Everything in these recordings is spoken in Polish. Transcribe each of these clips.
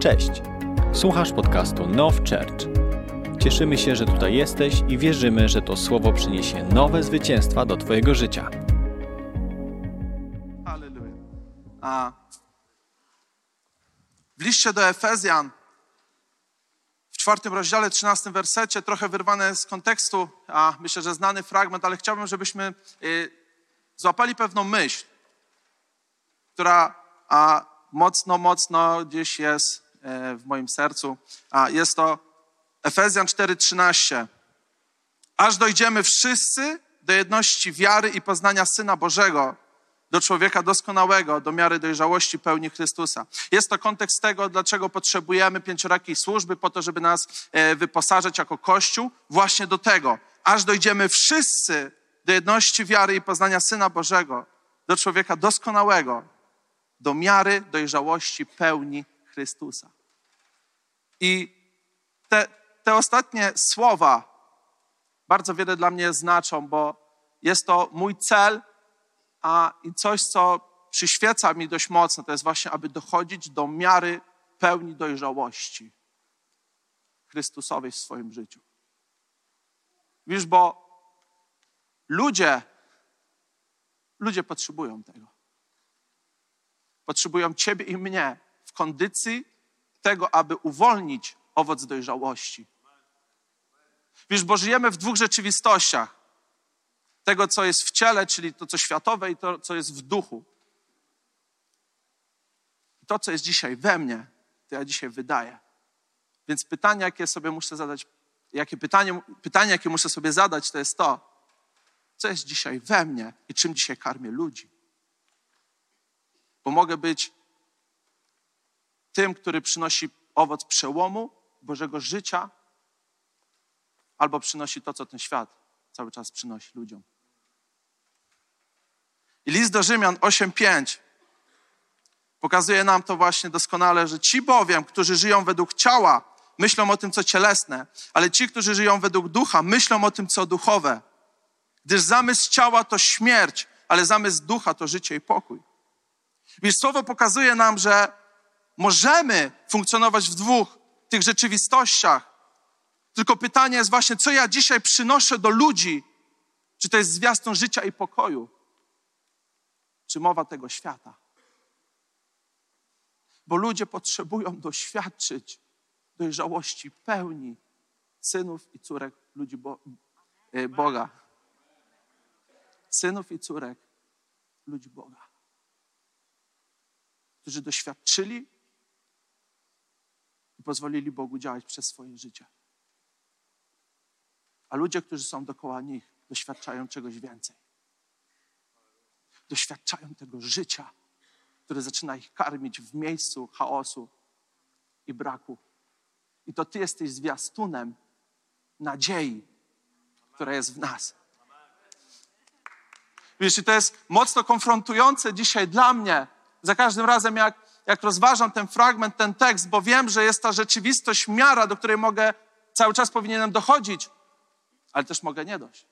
Cześć! Słuchasz podcastu Now Church. Cieszymy się, że tutaj jesteś i wierzymy, że to słowo przyniesie nowe zwycięstwa do Twojego życia. Halleluja. A w liście do Efezjan w czwartym rozdziale, trzynastym wersecie, trochę wyrwane z kontekstu, a myślę, że znany fragment, ale chciałbym, żebyśmy y, złapali pewną myśl, która a, mocno, mocno gdzieś jest w moim sercu. A jest to Efezjan 4:13. Aż dojdziemy wszyscy do jedności wiary i poznania Syna Bożego, do człowieka doskonałego, do miary dojrzałości pełni Chrystusa. Jest to kontekst tego, dlaczego potrzebujemy pięciorakiej służby, po to, żeby nas e, wyposażyć jako Kościół, właśnie do tego. Aż dojdziemy wszyscy do jedności wiary i poznania Syna Bożego, do człowieka doskonałego, do miary dojrzałości pełni Chrystusa. I te, te ostatnie słowa bardzo wiele dla mnie znaczą, bo jest to mój cel, a i coś, co przyświeca mi dość mocno, to jest właśnie, aby dochodzić do miary pełni dojrzałości Chrystusowej w swoim życiu. Wiesz, bo ludzie, ludzie potrzebują tego. Potrzebują Ciebie i mnie w kondycji tego, aby uwolnić owoc dojrzałości. Wiesz, bo żyjemy w dwóch rzeczywistościach. Tego, co jest w ciele, czyli to, co światowe, i to, co jest w duchu. To, co jest dzisiaj we mnie, to ja dzisiaj wydaję. Więc pytanie, jakie sobie muszę zadać, jakie pytanie, pytanie, jakie muszę sobie zadać, to jest to, co jest dzisiaj we mnie i czym dzisiaj karmię ludzi. Bo mogę być tym, który przynosi owoc przełomu Bożego życia, albo przynosi to, co ten świat cały czas przynosi ludziom. I list do Rzymian 8:5 pokazuje nam to właśnie doskonale, że ci bowiem, którzy żyją według ciała, myślą o tym, co cielesne, ale ci, którzy żyją według ducha, myślą o tym, co duchowe. Gdyż zamysł ciała to śmierć, ale zamysł ducha to życie i pokój. Więc słowo pokazuje nam, że możemy funkcjonować w dwóch tych rzeczywistościach. Tylko pytanie jest właśnie, co ja dzisiaj przynoszę do ludzi? Czy to jest zwiastun życia i pokoju? Czy mowa tego świata? Bo ludzie potrzebują doświadczyć dojrzałości pełni synów i córek ludzi Bo e, Boga. Synów i córek ludzi Boga którzy doświadczyli i pozwolili Bogu działać przez swoje życie. A ludzie, którzy są dookoła nich, doświadczają czegoś więcej. Doświadczają tego życia, które zaczyna ich karmić w miejscu chaosu i braku. I to Ty jesteś zwiastunem nadziei, która jest w nas. Wiesz, to jest mocno konfrontujące dzisiaj dla mnie, za każdym razem, jak, jak rozważam ten fragment, ten tekst, bo wiem, że jest ta rzeczywistość, miara, do której mogę cały czas powinienem dochodzić, ale też mogę nie dojść.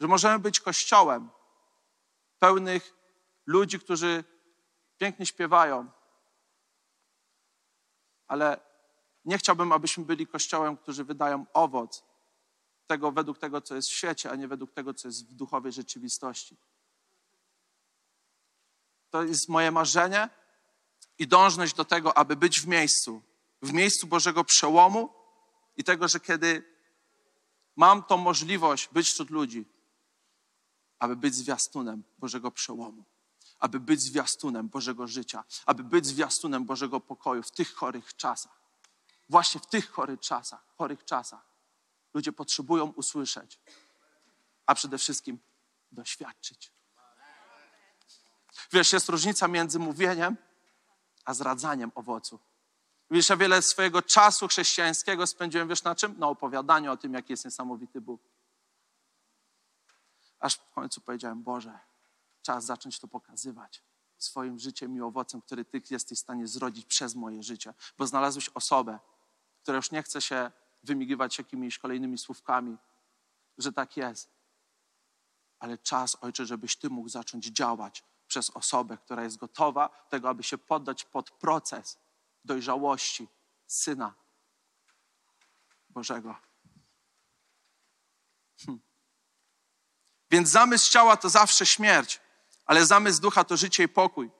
Że możemy być kościołem pełnych ludzi, którzy pięknie śpiewają, ale nie chciałbym, abyśmy byli kościołem, którzy wydają owoc tego według tego, co jest w świecie, a nie według tego, co jest w duchowej rzeczywistości. To jest moje marzenie i dążność do tego, aby być w miejscu, w miejscu Bożego przełomu i tego, że kiedy mam tą możliwość być wśród ludzi, aby być zwiastunem Bożego przełomu, aby być zwiastunem Bożego życia, aby być zwiastunem Bożego pokoju w tych chorych czasach. Właśnie w tych chorych czasach, chorych czasach ludzie potrzebują usłyszeć, a przede wszystkim doświadczyć. Wiesz, jest różnica między mówieniem a zradzaniem owocu. Wiesz, ja wiele swojego czasu chrześcijańskiego spędziłem, wiesz na czym? Na opowiadaniu o tym, jaki jest niesamowity Bóg. Aż w końcu powiedziałem, Boże, czas zacząć to pokazywać swoim życiem i owocem, który Ty jesteś w stanie zrodzić przez moje życie. Bo znalazłeś osobę, która już nie chce się wymigiwać jakimiś kolejnymi słówkami, że tak jest. Ale czas, Ojcze, żebyś Ty mógł zacząć działać przez osobę, która jest gotowa tego, aby się poddać pod proces dojrzałości Syna Bożego. Hm. Więc zamysł ciała to zawsze śmierć, ale zamysł ducha to życie i pokój.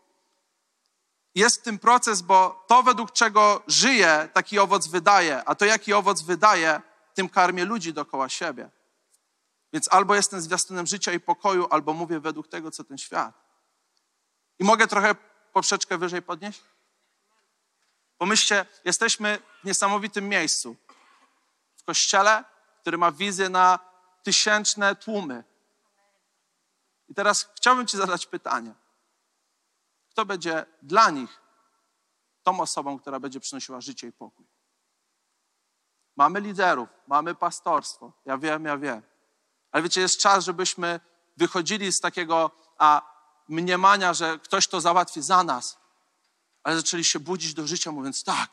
Jest w tym proces, bo to według czego żyje, taki owoc wydaje, a to jaki owoc wydaje, tym karmię ludzi dookoła siebie. Więc albo jestem zwiastunem życia i pokoju, albo mówię według tego, co ten świat. I mogę trochę poprzeczkę wyżej podnieść? Pomyślcie, jesteśmy w niesamowitym miejscu. W kościele, który ma wizję na tysięczne tłumy. I teraz chciałbym Ci zadać pytanie. Kto będzie dla nich tą osobą, która będzie przynosiła życie i pokój? Mamy liderów, mamy pastorstwo. Ja wiem, ja wiem. Ale wiecie, jest czas, żebyśmy wychodzili z takiego a, mniemania, że ktoś to załatwi za nas, ale zaczęli się budzić do życia, mówiąc tak,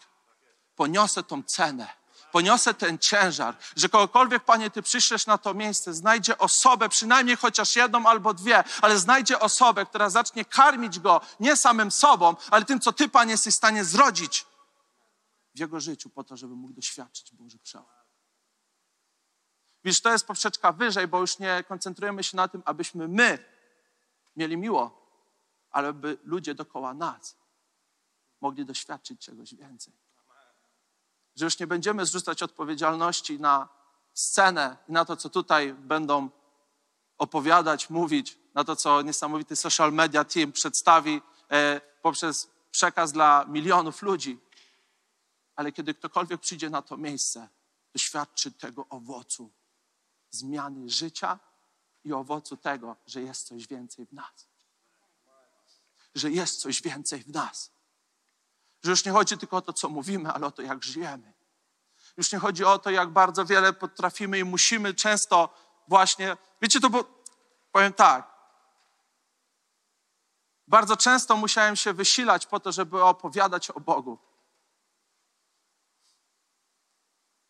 poniosę tą cenę, poniosę ten ciężar, że kogokolwiek, Panie, Ty przyszłeś na to miejsce, znajdzie osobę, przynajmniej chociaż jedną albo dwie, ale znajdzie osobę, która zacznie karmić Go nie samym sobą, ale tym, co Ty, Panie, jesteś w stanie zrodzić w Jego życiu po to, żeby mógł doświadczyć Bożych przełom. Widzisz, to jest poprzeczka wyżej, bo już nie koncentrujemy się na tym, abyśmy my mieli miło, ale by ludzie dokoła nas mogli doświadczyć czegoś więcej. Że już nie będziemy zrzucać odpowiedzialności na scenę i na to, co tutaj będą opowiadać, mówić, na to, co niesamowity social media team przedstawi e, poprzez przekaz dla milionów ludzi. Ale kiedy ktokolwiek przyjdzie na to miejsce, doświadczy tego owocu zmiany życia i owocu tego, że jest coś więcej w nas. Że jest coś więcej w nas. Że już nie chodzi tylko o to, co mówimy, ale o to, jak żyjemy. Już nie chodzi o to, jak bardzo wiele potrafimy i musimy często właśnie. Wiecie, to bo powiem tak. Bardzo często musiałem się wysilać po to, żeby opowiadać o Bogu.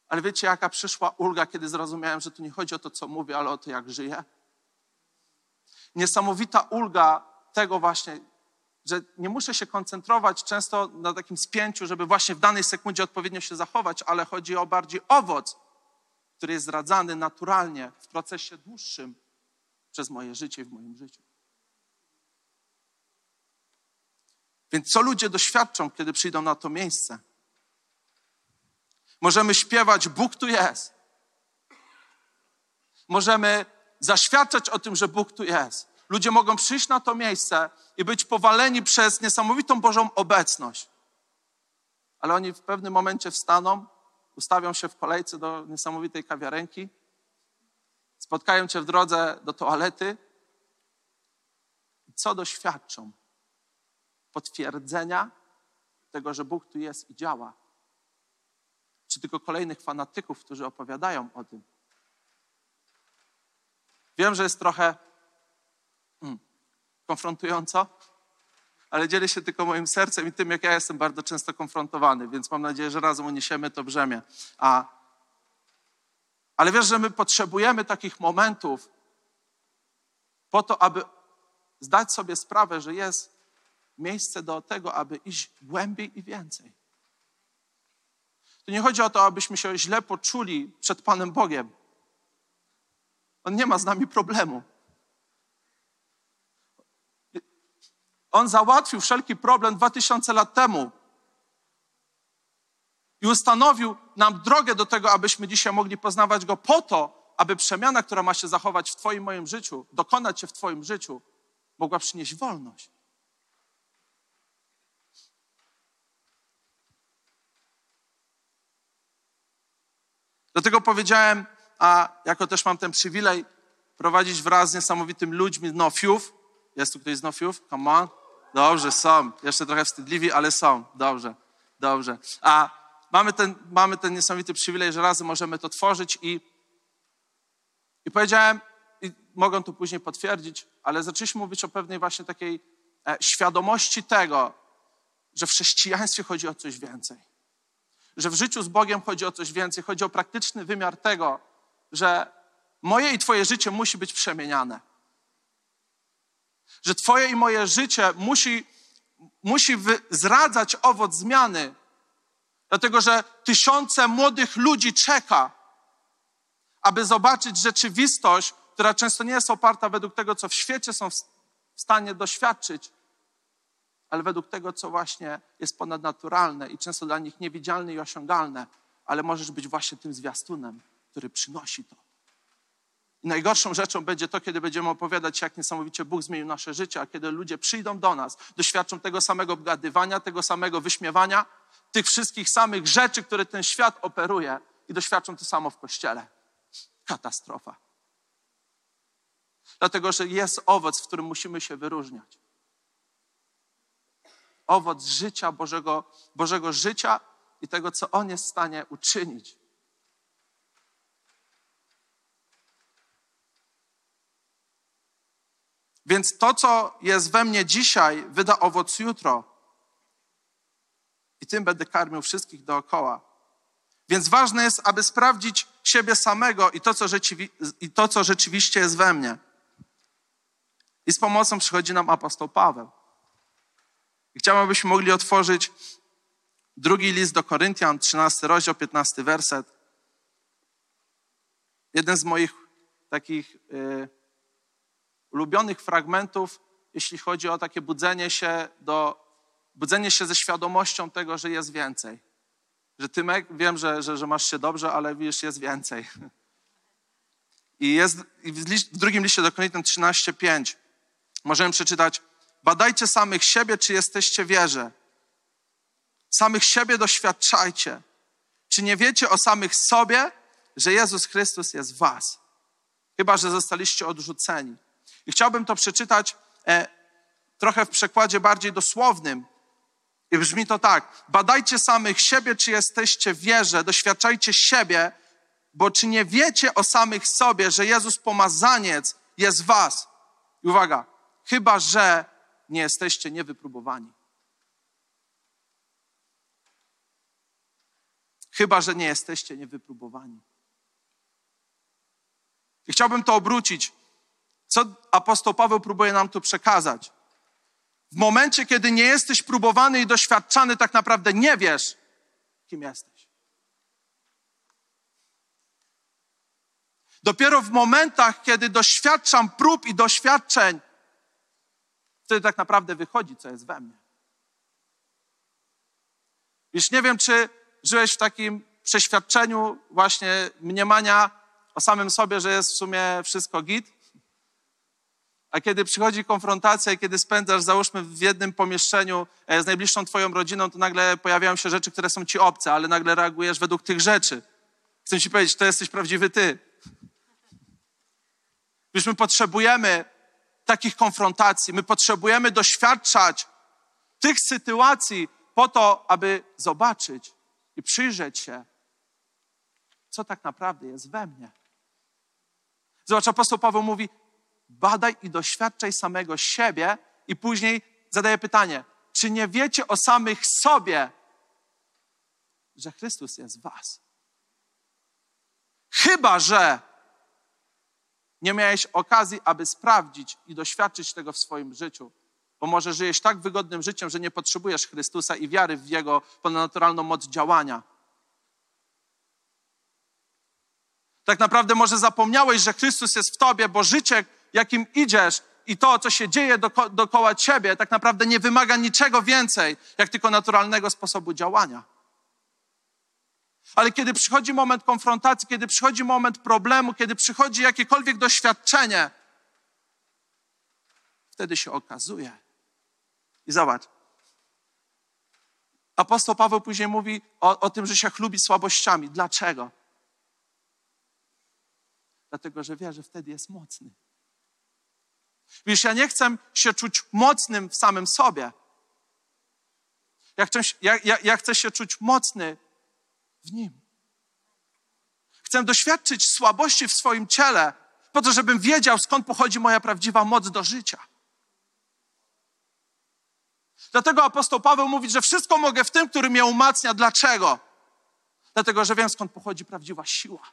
Ale wiecie, jaka przyszła ulga, kiedy zrozumiałem, że tu nie chodzi o to, co mówię, ale o to, jak żyję? Niesamowita ulga tego właśnie, że nie muszę się koncentrować często na takim spięciu, żeby właśnie w danej sekundzie odpowiednio się zachować, ale chodzi o bardziej owoc, który jest zradzany naturalnie w procesie dłuższym przez moje życie w moim życiu. Więc co ludzie doświadczą, kiedy przyjdą na to miejsce? Możemy śpiewać, Bóg tu jest. Możemy zaświadczać o tym, że Bóg tu jest. Ludzie mogą przyjść na to miejsce i być powaleni przez niesamowitą Bożą obecność. Ale oni w pewnym momencie wstaną, ustawią się w kolejce do niesamowitej kawiarenki, spotkają cię w drodze do toalety. Co doświadczą? Potwierdzenia tego, że Bóg tu jest i działa czy tylko kolejnych fanatyków, którzy opowiadają o tym. Wiem, że jest trochę hmm, konfrontująco, ale dzielę się tylko moim sercem i tym, jak ja jestem bardzo często konfrontowany, więc mam nadzieję, że razem uniesiemy to brzemię. A, ale wiesz, że my potrzebujemy takich momentów po to, aby zdać sobie sprawę, że jest miejsce do tego, aby iść głębiej i więcej. To nie chodzi o to, abyśmy się źle poczuli przed Panem Bogiem. On nie ma z nami problemu. On załatwił wszelki problem dwa tysiące lat temu i ustanowił nam drogę do tego, abyśmy dzisiaj mogli poznawać Go po to, aby przemiana, która ma się zachować w Twoim moim życiu, dokonać się w Twoim życiu, mogła przynieść wolność. Dlatego powiedziałem, a jako też mam ten przywilej prowadzić wraz z niesamowitym ludźmi Nofiów. Jest tu ktoś z Nofiów? Come on. Dobrze, są. Jeszcze trochę wstydliwi, ale są. Dobrze, dobrze. A mamy ten, mamy ten niesamowity przywilej, że razem możemy to tworzyć i, i powiedziałem, i mogą to później potwierdzić, ale zaczęliśmy mówić o pewnej właśnie takiej e, świadomości tego, że w chrześcijaństwie chodzi o coś więcej że w życiu z Bogiem chodzi o coś więcej, chodzi o praktyczny wymiar tego, że moje i Twoje życie musi być przemieniane. Że Twoje i moje życie musi, musi zradzać owoc zmiany, dlatego że tysiące młodych ludzi czeka, aby zobaczyć rzeczywistość, która często nie jest oparta według tego, co w świecie są w stanie doświadczyć, ale według tego, co właśnie jest ponadnaturalne i często dla nich niewidzialne i osiągalne, ale możesz być właśnie tym zwiastunem, który przynosi to. I najgorszą rzeczą będzie to, kiedy będziemy opowiadać, jak niesamowicie Bóg zmienił nasze życie, a kiedy ludzie przyjdą do nas, doświadczą tego samego obgadywania, tego samego wyśmiewania, tych wszystkich samych rzeczy, które ten świat operuje i doświadczą to samo w kościele. Katastrofa. Dlatego, że jest owoc, w którym musimy się wyróżniać. Owoc życia Bożego, Bożego życia i tego, co On jest w stanie uczynić. Więc to, co jest we mnie dzisiaj, wyda owoc jutro. I tym będę karmił wszystkich dookoła. Więc ważne jest, aby sprawdzić siebie samego i to, co, rzeczywi- i to, co rzeczywiście jest we mnie. I z pomocą przychodzi nam apostoł Paweł. I chciałbym, abyśmy mogli otworzyć drugi list do Koryntian, 13 rozdział, 15 werset. Jeden z moich takich y, ulubionych fragmentów, jeśli chodzi o takie budzenie się do, budzenie się ze świadomością tego, że jest więcej. Że Tymek, wiem, że, że, że masz się dobrze, ale wiesz, jest więcej. I jest i w, list, w drugim liście do Koryntian 13:5 możemy przeczytać: Badajcie samych siebie, czy jesteście wierze. Samych siebie doświadczajcie. Czy nie wiecie o samych sobie, że Jezus Chrystus jest w Was? Chyba, że zostaliście odrzuceni. I chciałbym to przeczytać e, trochę w przekładzie bardziej dosłownym. I brzmi to tak: Badajcie samych siebie, czy jesteście w wierze, doświadczajcie siebie, bo czy nie wiecie o samych sobie, że Jezus pomazaniec jest Was? I uwaga, chyba że nie jesteście niewypróbowani. Chyba że nie jesteście niewypróbowani. I chciałbym to obrócić. Co apostoł Paweł próbuje nam tu przekazać? W momencie, kiedy nie jesteś próbowany i doświadczany, tak naprawdę nie wiesz, kim jesteś. Dopiero w momentach, kiedy doświadczam prób i doświadczeń, wtedy tak naprawdę wychodzi, co jest we mnie. Wiesz, nie wiem, czy żyłeś w takim przeświadczeniu właśnie mniemania o samym sobie, że jest w sumie wszystko git, a kiedy przychodzi konfrontacja i kiedy spędzasz, załóżmy, w jednym pomieszczeniu e, z najbliższą twoją rodziną, to nagle pojawiają się rzeczy, które są ci obce, ale nagle reagujesz według tych rzeczy. Chcę ci powiedzieć, to jesteś prawdziwy ty. Wiesz, my potrzebujemy takich konfrontacji, my potrzebujemy doświadczać tych sytuacji po to, aby zobaczyć i przyjrzeć się, co tak naprawdę jest we mnie. Zobacz, apostoł Paweł mówi, badaj i doświadczaj samego siebie i później zadaje pytanie, czy nie wiecie o samych sobie, że Chrystus jest w was? Chyba, że nie miałeś okazji, aby sprawdzić i doświadczyć tego w swoim życiu. Bo może żyjesz tak wygodnym życiem, że nie potrzebujesz Chrystusa i wiary w Jego ponadnaturalną moc działania. Tak naprawdę może zapomniałeś, że Chrystus jest w Tobie, bo życie, jakim idziesz i to, co się dzieje doko dookoła Ciebie, tak naprawdę nie wymaga niczego więcej, jak tylko naturalnego sposobu działania. Ale kiedy przychodzi moment konfrontacji, kiedy przychodzi moment problemu, kiedy przychodzi jakiekolwiek doświadczenie, wtedy się okazuje. I zobacz. Apostoł Paweł później mówi o, o tym, że się chlubi słabościami. Dlaczego? Dlatego, że wie, że wtedy jest mocny. Wiesz, ja nie chcę się czuć mocnym w samym sobie. Ja chcę, ja, ja, ja chcę się czuć mocny w Nim. Chcę doświadczyć słabości w swoim ciele, po to, żebym wiedział, skąd pochodzi moja prawdziwa moc do życia. Dlatego apostoł Paweł mówi, że wszystko mogę w tym, który mnie umacnia. Dlaczego? Dlatego, że wiem, skąd pochodzi prawdziwa siła.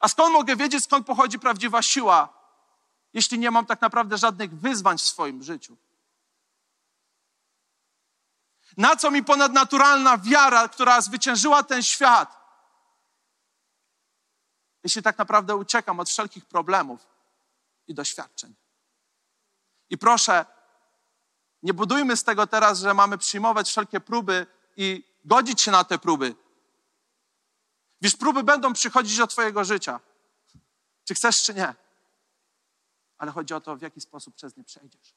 A skąd mogę wiedzieć, skąd pochodzi prawdziwa siła? Jeśli nie mam tak naprawdę żadnych wyzwań w swoim życiu? Na co mi ponadnaturalna wiara, która zwyciężyła ten świat? Jeśli tak naprawdę uciekam od wszelkich problemów i doświadczeń. I proszę, nie budujmy z tego teraz, że mamy przyjmować wszelkie próby i godzić się na te próby. Wiesz, próby będą przychodzić do Twojego życia. Czy chcesz, czy nie. Ale chodzi o to, w jaki sposób przez nie przejdziesz.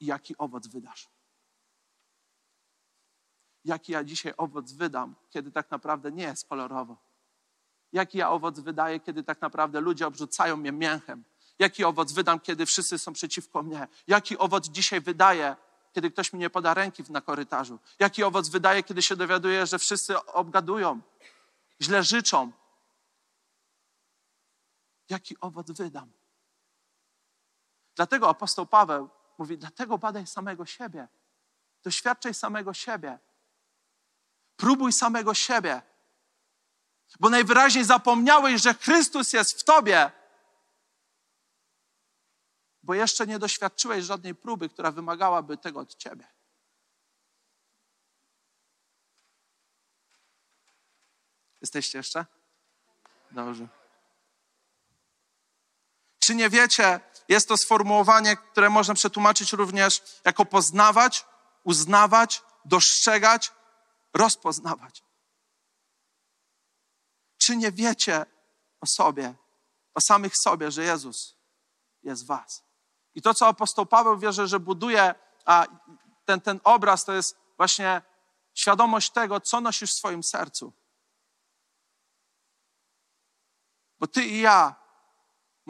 I jaki owoc wydasz. Jaki ja dzisiaj owoc wydam, kiedy tak naprawdę nie jest kolorowo. Jaki ja owoc wydaję, kiedy tak naprawdę ludzie obrzucają mnie mięchem. Jaki owoc wydam, kiedy wszyscy są przeciwko mnie. Jaki owoc dzisiaj wydaję, kiedy ktoś mi nie poda ręki na korytarzu. Jaki owoc wydaje, kiedy się dowiaduję, że wszyscy obgadują, źle życzą. Jaki owoc wydam. Dlatego apostoł Paweł mówi, dlatego badaj samego siebie. Doświadczaj samego siebie. Próbuj samego siebie. Bo najwyraźniej zapomniałeś, że Chrystus jest w tobie. Bo jeszcze nie doświadczyłeś żadnej próby, która wymagałaby tego od ciebie. Jesteście jeszcze? Dobrze. Czy nie wiecie, jest to sformułowanie, które można przetłumaczyć również jako poznawać, uznawać, dostrzegać, rozpoznawać. Czy nie wiecie o sobie, o samych sobie, że Jezus jest Was? I to, co apostoł Paweł wierzy, że buduje a ten, ten obraz, to jest właśnie świadomość tego, co nosisz w swoim sercu. Bo Ty i ja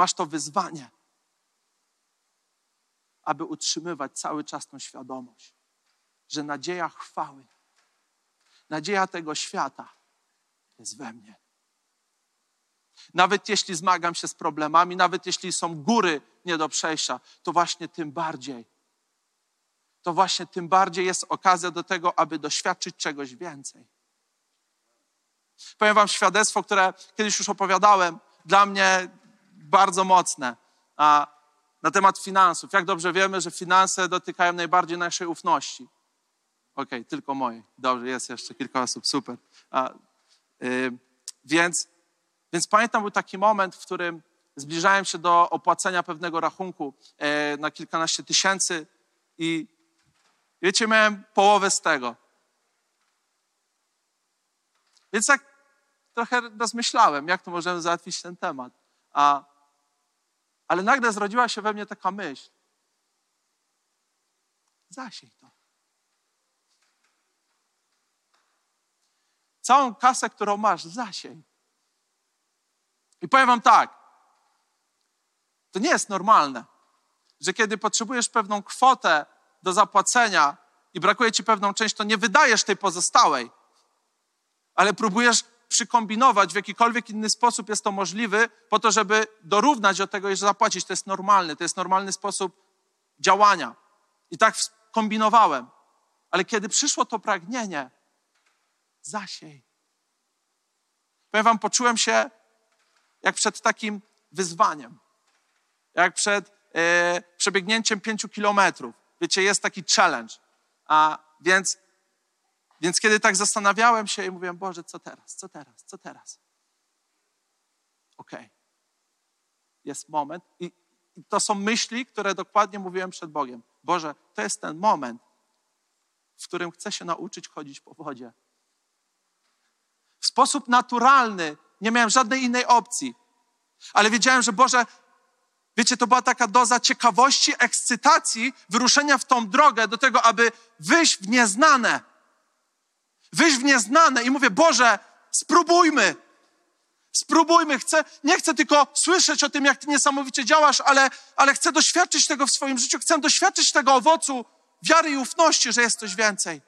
masz to wyzwanie, aby utrzymywać cały czas tą świadomość, że nadzieja chwały, nadzieja tego świata jest we mnie. Nawet jeśli zmagam się z problemami, nawet jeśli są góry nie do przejścia, to właśnie tym bardziej, to właśnie tym bardziej jest okazja do tego, aby doświadczyć czegoś więcej. Powiem Wam świadectwo, które kiedyś już opowiadałem, dla mnie bardzo mocne. A na temat finansów. Jak dobrze wiemy, że finanse dotykają najbardziej naszej ufności. Okej, okay, tylko mojej. Dobrze, jest jeszcze kilka osób, super. A, yy, więc więc pamiętam, był taki moment, w którym zbliżałem się do opłacenia pewnego rachunku e, na kilkanaście tysięcy i wiecie, miałem połowę z tego. Więc tak trochę rozmyślałem, jak to możemy załatwić ten temat. A, ale nagle zrodziła się we mnie taka myśl. Zasiej to. Całą kasę, którą masz, zasiej. I powiem Wam tak, to nie jest normalne, że kiedy potrzebujesz pewną kwotę do zapłacenia i brakuje Ci pewną część, to nie wydajesz tej pozostałej, ale próbujesz przykombinować w jakikolwiek inny sposób jest to możliwy, po to, żeby dorównać do tego i zapłacić. To jest normalny, to jest normalny sposób działania. I tak kombinowałem. Ale kiedy przyszło to pragnienie, zasiej. Powiem wam, poczułem się jak przed takim wyzwaniem, jak przed e, przebiegnięciem pięciu kilometrów. Wiecie, jest taki challenge. A więc, więc kiedy tak zastanawiałem się i mówiłem, Boże, co teraz, co teraz, co teraz? Okej. Okay. Jest moment i, i to są myśli, które dokładnie mówiłem przed Bogiem. Boże, to jest ten moment, w którym chcę się nauczyć chodzić po wodzie. W sposób naturalny nie miałem żadnej innej opcji. Ale wiedziałem, że Boże, wiecie, to była taka doza ciekawości, ekscytacji, wyruszenia w tą drogę do tego, aby wyjść w nieznane. Wyjść w nieznane i mówię, Boże, spróbujmy. Spróbujmy. Chcę, nie chcę tylko słyszeć o tym, jak Ty niesamowicie działasz, ale, ale chcę doświadczyć tego w swoim życiu. Chcę doświadczyć tego owocu wiary i ufności, że jest coś więcej.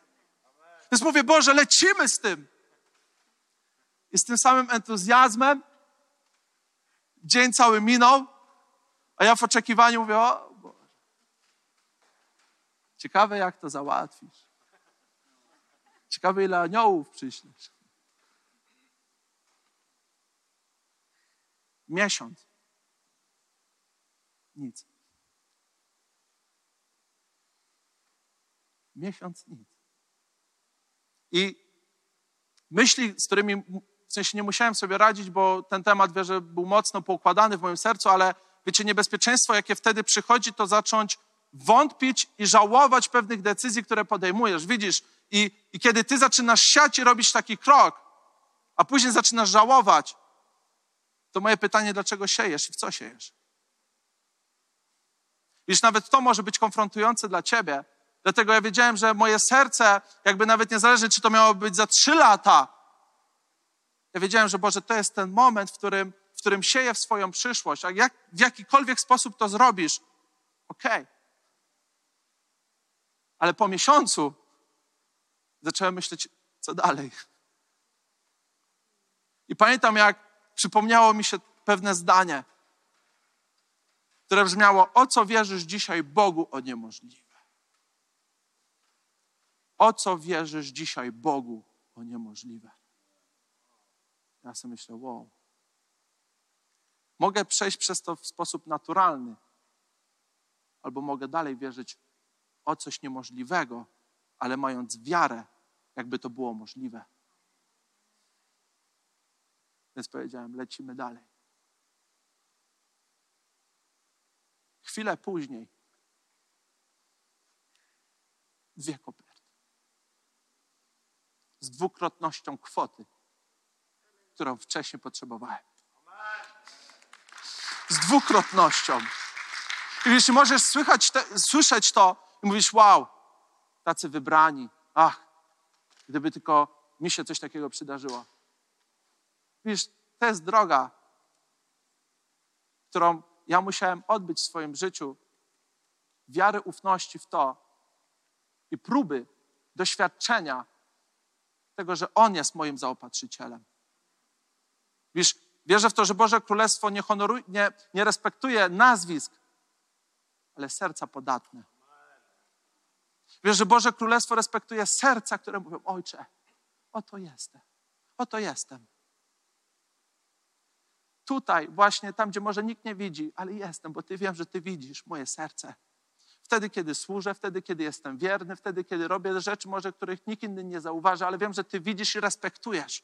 Więc mówię, Boże, lecimy z tym. I z tym samym entuzjazmem dzień cały minął, a ja w oczekiwaniu mówię, o Boże, ciekawe jak to załatwisz. Ciekawe ile aniołów przyślesz. Miesiąc. nic. Miesiąc nic. I myśli, z którymi w sensie nie musiałem sobie radzić, bo ten temat wierzę był mocno poukładany w moim sercu, ale wiecie, niebezpieczeństwo, jakie wtedy przychodzi, to zacząć wątpić i żałować pewnych decyzji, które podejmujesz. Widzisz, i, i kiedy ty zaczynasz siać i robisz taki krok, a później zaczynasz żałować, to moje pytanie, dlaczego siejesz i w co siejesz? Wiesz, nawet to może być konfrontujące dla ciebie. Dlatego ja wiedziałem, że moje serce, jakby nawet niezależnie, czy to miało być za trzy lata, ja wiedziałem, że Boże, to jest ten moment, w którym, w którym sieję w swoją przyszłość. A jak, w jakikolwiek sposób to zrobisz, okej. Okay. Ale po miesiącu zacząłem myśleć, co dalej. I pamiętam, jak przypomniało mi się pewne zdanie, które brzmiało: O co wierzysz dzisiaj Bogu o niemożliwe? O co wierzysz dzisiaj Bogu o niemożliwe? Ja sobie myślę, wow. Mogę przejść przez to w sposób naturalny, albo mogę dalej wierzyć o coś niemożliwego, ale mając wiarę, jakby to było możliwe. Więc powiedziałem, lecimy dalej. Chwilę później dwie koperty. Z dwukrotnością kwoty, którą wcześniej potrzebowałem. Z dwukrotnością. I jeśli możesz słychać te, słyszeć to i mówisz, wow, tacy wybrani, ach, gdyby tylko mi się coś takiego przydarzyło. Widzisz, to jest droga, którą ja musiałem odbyć w swoim życiu. Wiary, ufności w to i próby doświadczenia tego, że On jest moim zaopatrzycielem. Wiesz, wierzę w to, że Boże Królestwo nie, honoruje, nie, nie respektuje nazwisk, ale serca podatne. Wiesz, że Boże Królestwo respektuje serca, które mówią: Ojcze, oto jestem, oto jestem. Tutaj, właśnie tam, gdzie może nikt nie widzi, ale jestem, bo Ty wiem, że Ty widzisz moje serce. Wtedy, kiedy służę, wtedy, kiedy jestem wierny, wtedy, kiedy robię rzeczy, może których nikt inny nie zauważa, ale wiem, że Ty widzisz i respektujesz.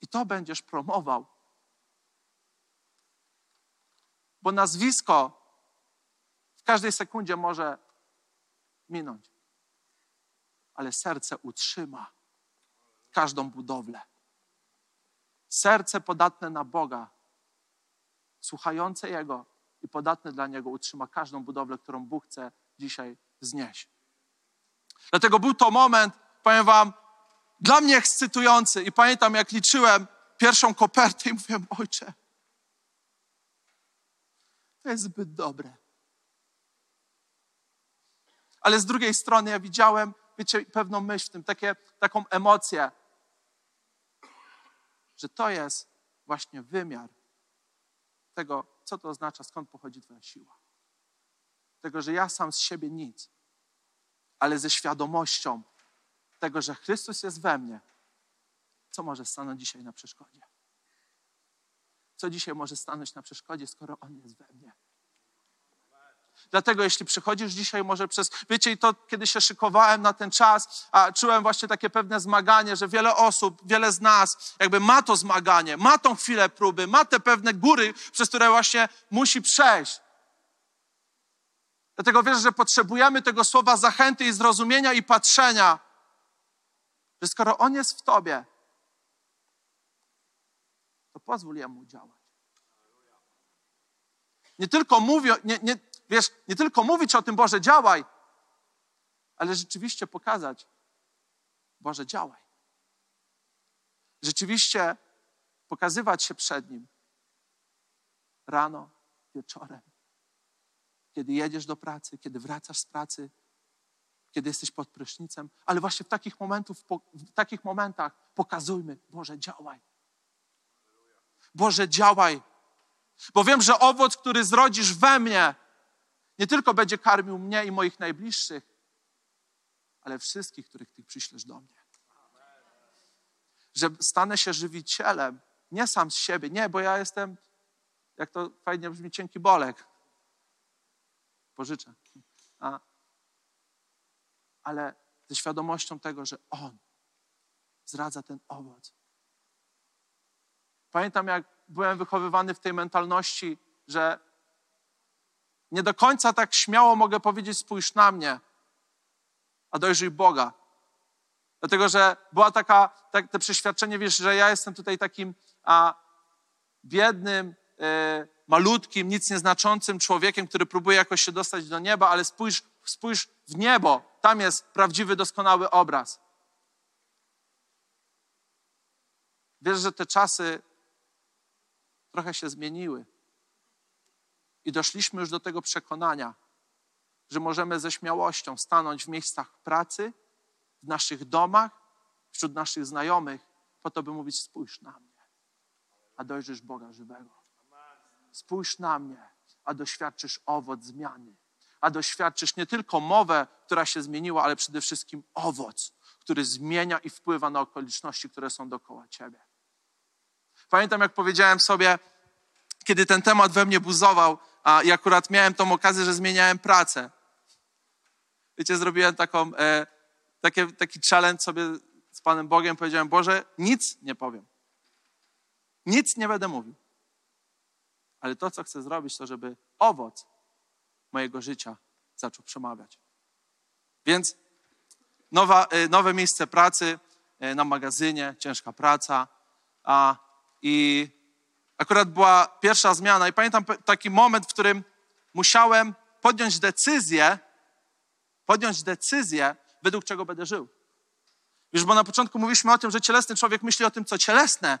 I to będziesz promował. Bo nazwisko w każdej sekundzie może minąć, ale serce utrzyma każdą budowlę. Serce podatne na Boga, słuchające Jego i podatne dla Niego utrzyma każdą budowlę, którą Bóg chce dzisiaj znieść. Dlatego był to moment, powiem Wam, dla mnie ekscytujący. I pamiętam, jak liczyłem pierwszą kopertę i mówiłem, ojcze, to jest zbyt dobre. Ale z drugiej strony ja widziałem, wiecie, pewną myśl w tym, takie, taką emocję, że to jest właśnie wymiar tego, co to oznacza, skąd pochodzi Twoja siła. Tego, że ja sam z siebie nic, ale ze świadomością tego, że Chrystus jest we mnie, co może stanąć dzisiaj na przeszkodzie? Co dzisiaj może stanąć na przeszkodzie, skoro On jest we mnie? Dlatego jeśli przychodzisz dzisiaj może przez, wiecie, i to kiedy się szykowałem na ten czas, a czułem właśnie takie pewne zmaganie, że wiele osób, wiele z nas jakby ma to zmaganie, ma tą chwilę próby, ma te pewne góry, przez które właśnie musi przejść. Dlatego wierzę, że potrzebujemy tego słowa zachęty i zrozumienia i patrzenia, że skoro On jest w Tobie, to pozwól Jemu działać. Nie tylko mówię, nie, nie, wiesz, nie tylko mówić o tym, Boże, działaj, ale rzeczywiście pokazać, Boże, działaj. Rzeczywiście pokazywać się przed Nim rano, wieczorem, kiedy jedziesz do pracy, kiedy wracasz z pracy, kiedy jesteś pod prysznicem, ale właśnie w takich, momentów, w takich momentach pokazujmy, Boże, działaj. Boże, działaj. Bo wiem, że owoc, który zrodzisz we mnie, nie tylko będzie karmił mnie i moich najbliższych, ale wszystkich, których Ty przyślesz do mnie. Że stanę się żywicielem, nie sam z siebie, nie, bo ja jestem, jak to fajnie brzmi, cienki bolek. Pożyczę. A, ale ze świadomością tego, że On zdradza ten owoc. Pamiętam, jak byłem wychowywany w tej mentalności, że nie do końca tak śmiało mogę powiedzieć: spójrz na mnie, a dojrzyj Boga. Dlatego, że była taka, tak, te przeświadczenie, wiesz, że ja jestem tutaj takim a, biednym, e, malutkim, nic nieznaczącym człowiekiem, który próbuje jakoś się dostać do nieba, ale spójrz, spójrz w niebo, tam jest prawdziwy, doskonały obraz. Wiesz, że te czasy trochę się zmieniły. I doszliśmy już do tego przekonania, że możemy ze śmiałością stanąć w miejscach pracy, w naszych domach, wśród naszych znajomych, po to, by mówić: spójrz na mnie, a dojrzysz Boga żywego. Spójrz na mnie, a doświadczysz owoc zmiany. A doświadczysz nie tylko mowę, która się zmieniła, ale przede wszystkim owoc, który zmienia i wpływa na okoliczności, które są dookoła ciebie. Pamiętam, jak powiedziałem sobie, kiedy ten temat we mnie buzował, a i akurat miałem tą okazję, że zmieniałem pracę. Wiecie, zrobiłem taką, e, takie, taki challenge sobie z Panem Bogiem. Powiedziałem, Boże, nic nie powiem. Nic nie będę mówił. Ale to, co chcę zrobić, to żeby owoc mojego życia zaczął przemawiać. Więc nowa, e, nowe miejsce pracy e, na magazynie, ciężka praca. A, I akurat była pierwsza zmiana i pamiętam taki moment, w którym musiałem podjąć decyzję, podjąć decyzję, według czego będę żył. Wiesz, bo na początku mówiliśmy o tym, że cielesny człowiek myśli o tym, co cielesne,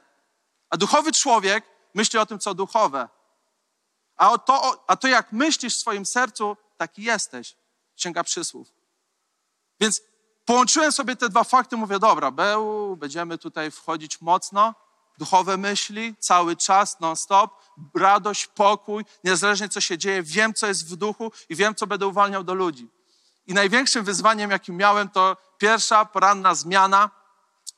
a duchowy człowiek myśli o tym, co duchowe. A to, a to jak myślisz w swoim sercu, taki jesteś. Księga przysłów. Więc połączyłem sobie te dwa fakty, mówię, dobra, Beł, będziemy tutaj wchodzić mocno, duchowe myśli, cały czas, non-stop, radość, pokój, niezależnie co się dzieje, wiem, co jest w duchu i wiem, co będę uwalniał do ludzi. I największym wyzwaniem, jakim miałem, to pierwsza poranna zmiana,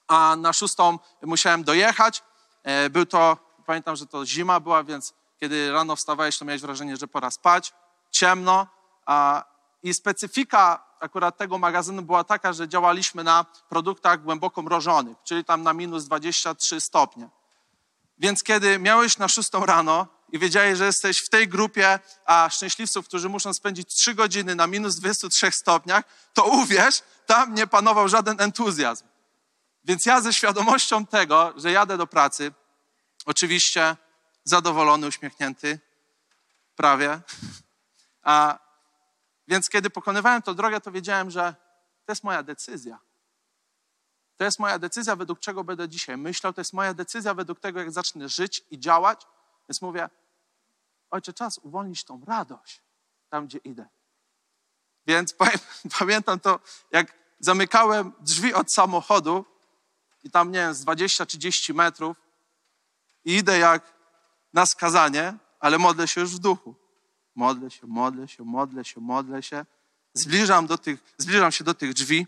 a na szóstą musiałem dojechać. E, był to, pamiętam, że to zima była, więc kiedy rano wstawałeś, to miałeś wrażenie, że pora spać, ciemno. A, I specyfika akurat tego magazynu była taka, że działaliśmy na produktach głęboko mrożonych, czyli tam na minus 23 stopnie. Więc kiedy miałeś na szóstą rano i wiedziałeś, że jesteś w tej grupie a szczęśliwców, którzy muszą spędzić 3 godziny na minus 23 stopniach, to uwierz, tam nie panował żaden entuzjazm. Więc ja ze świadomością tego, że jadę do pracy, oczywiście zadowolony, uśmiechnięty, prawie. A, więc kiedy pokonywałem tę drogę, to wiedziałem, że to jest moja decyzja. To jest moja decyzja, według czego będę dzisiaj myślał. To jest moja decyzja, według tego, jak zacznę żyć i działać. Więc mówię, ojcze, czas uwolnić tą radość tam, gdzie idę. Więc pamiętam to, jak zamykałem drzwi od samochodu i tam, nie wiem, z 20-30 metrów i idę jak na skazanie, ale modlę się już w duchu. Modlę się, modlę się, modlę się, modlę się. Zbliżam, do tych, zbliżam się do tych drzwi.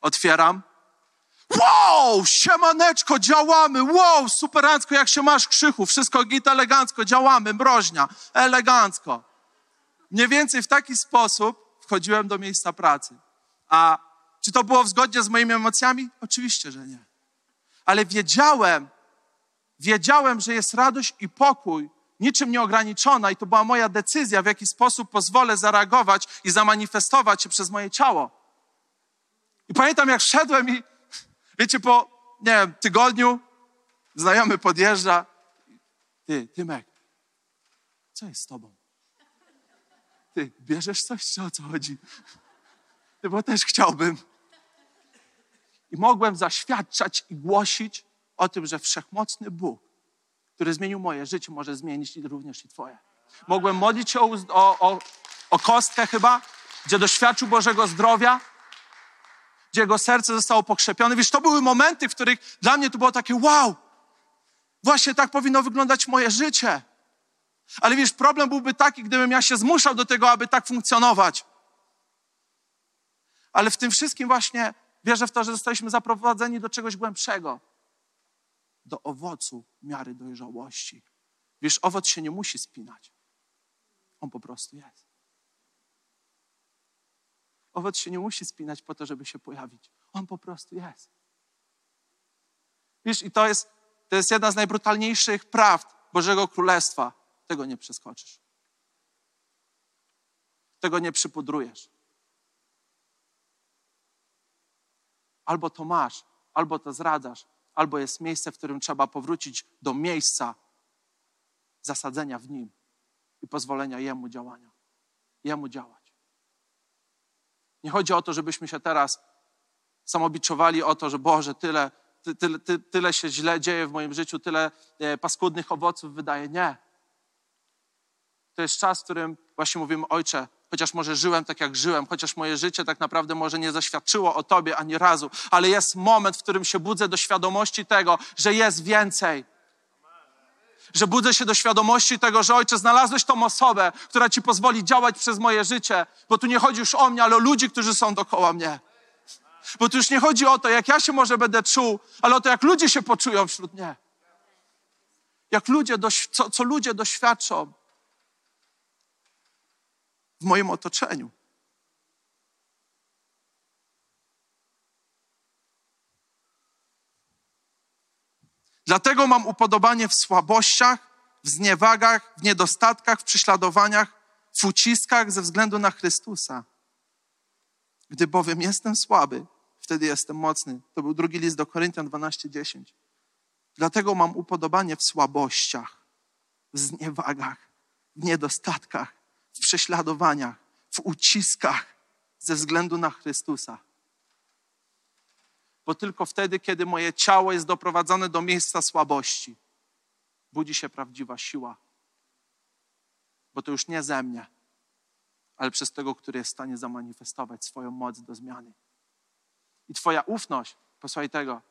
Otwieram. Wow, siemaneczko, działamy. Wow, superancko, jak się masz krzychu. Wszystko git elegancko, działamy, mroźnia, elegancko. Mniej więcej w taki sposób wchodziłem do miejsca pracy. A czy to było w zgodzie z moimi emocjami? Oczywiście, że nie. Ale wiedziałem, wiedziałem, że jest radość i pokój, niczym nieograniczona, i to była moja decyzja, w jaki sposób pozwolę zareagować i zamanifestować się przez moje ciało. I pamiętam, jak szedłem i, wiecie, po, nie wiem, tygodniu znajomy podjeżdża. Ty, Tymek, co jest z tobą? Ty, bierzesz coś, czy o co chodzi? Ty, bo też chciałbym. I mogłem zaświadczać i głosić o tym, że wszechmocny Bóg, który zmienił moje życie, może zmienić również i Twoje. Mogłem modlić się o, o, o, kostkę chyba, gdzie doświadczył Bożego zdrowia, gdzie jego serce zostało pokrzepione. Wiesz, to były momenty, w których dla mnie to było takie wow, właśnie tak powinno wyglądać moje życie. Ale wiesz, problem byłby taki, gdybym ja się zmuszał do tego, aby tak funkcjonować. Ale w tym wszystkim właśnie wierzę w to, że zostaliśmy zaprowadzeni do czegoś głębszego. Do owocu miary dojrzałości. Wiesz, owoc się nie musi spinać. On po prostu jest. Owoc się nie musi spinać po to, żeby się pojawić. On po prostu jest. Wiesz, i to jest, to jest jedna z najbrutalniejszych prawd Bożego Królestwa. Tego nie przeskoczysz. Tego nie przypudrujesz. Albo to masz, albo to zradzasz, albo jest miejsce, w którym trzeba powrócić do miejsca zasadzenia w nim i pozwolenia Jemu działania. Jemu działać. Nie chodzi o to, żebyśmy się teraz samobiczowali o to, że Boże, tyle, ty, tyle, ty, tyle się źle dzieje w moim życiu, tyle e, paskudnych owoców wydaje. Nie. To jest czas, w którym właśnie mówimy, Ojcze, chociaż może żyłem tak, jak żyłem, chociaż moje życie tak naprawdę może nie zaświadczyło o Tobie ani razu, ale jest moment, w którym się budzę do świadomości tego, że jest więcej. Że budzę się do świadomości tego, że Ojcze, znalazłeś tą osobę, która Ci pozwoli działać przez moje życie, bo tu nie chodzi już o mnie, ale o ludzi, którzy są dookoła mnie. Bo tu już nie chodzi o to, jak ja się może będę czuł, ale o to, jak ludzie się poczują wśród mnie. Jak ludzie, co, co ludzie doświadczą w moim otoczeniu. Dlatego mam upodobanie w słabościach, w zniewagach, w niedostatkach, w prześladowaniach, w uciskach ze względu na Chrystusa. Gdy bowiem jestem słaby, wtedy jestem mocny. To był drugi list do Koryntian 12:10. Dlatego mam upodobanie w słabościach, w zniewagach, w niedostatkach, w prześladowaniach, w uciskach ze względu na Chrystusa. Bo tylko wtedy, kiedy moje ciało jest doprowadzone do miejsca słabości, budzi się prawdziwa siła. Bo to już nie ze mnie, ale przez tego, który jest w stanie zamanifestować swoją moc do zmiany. I Twoja ufność, posłuchaj tego,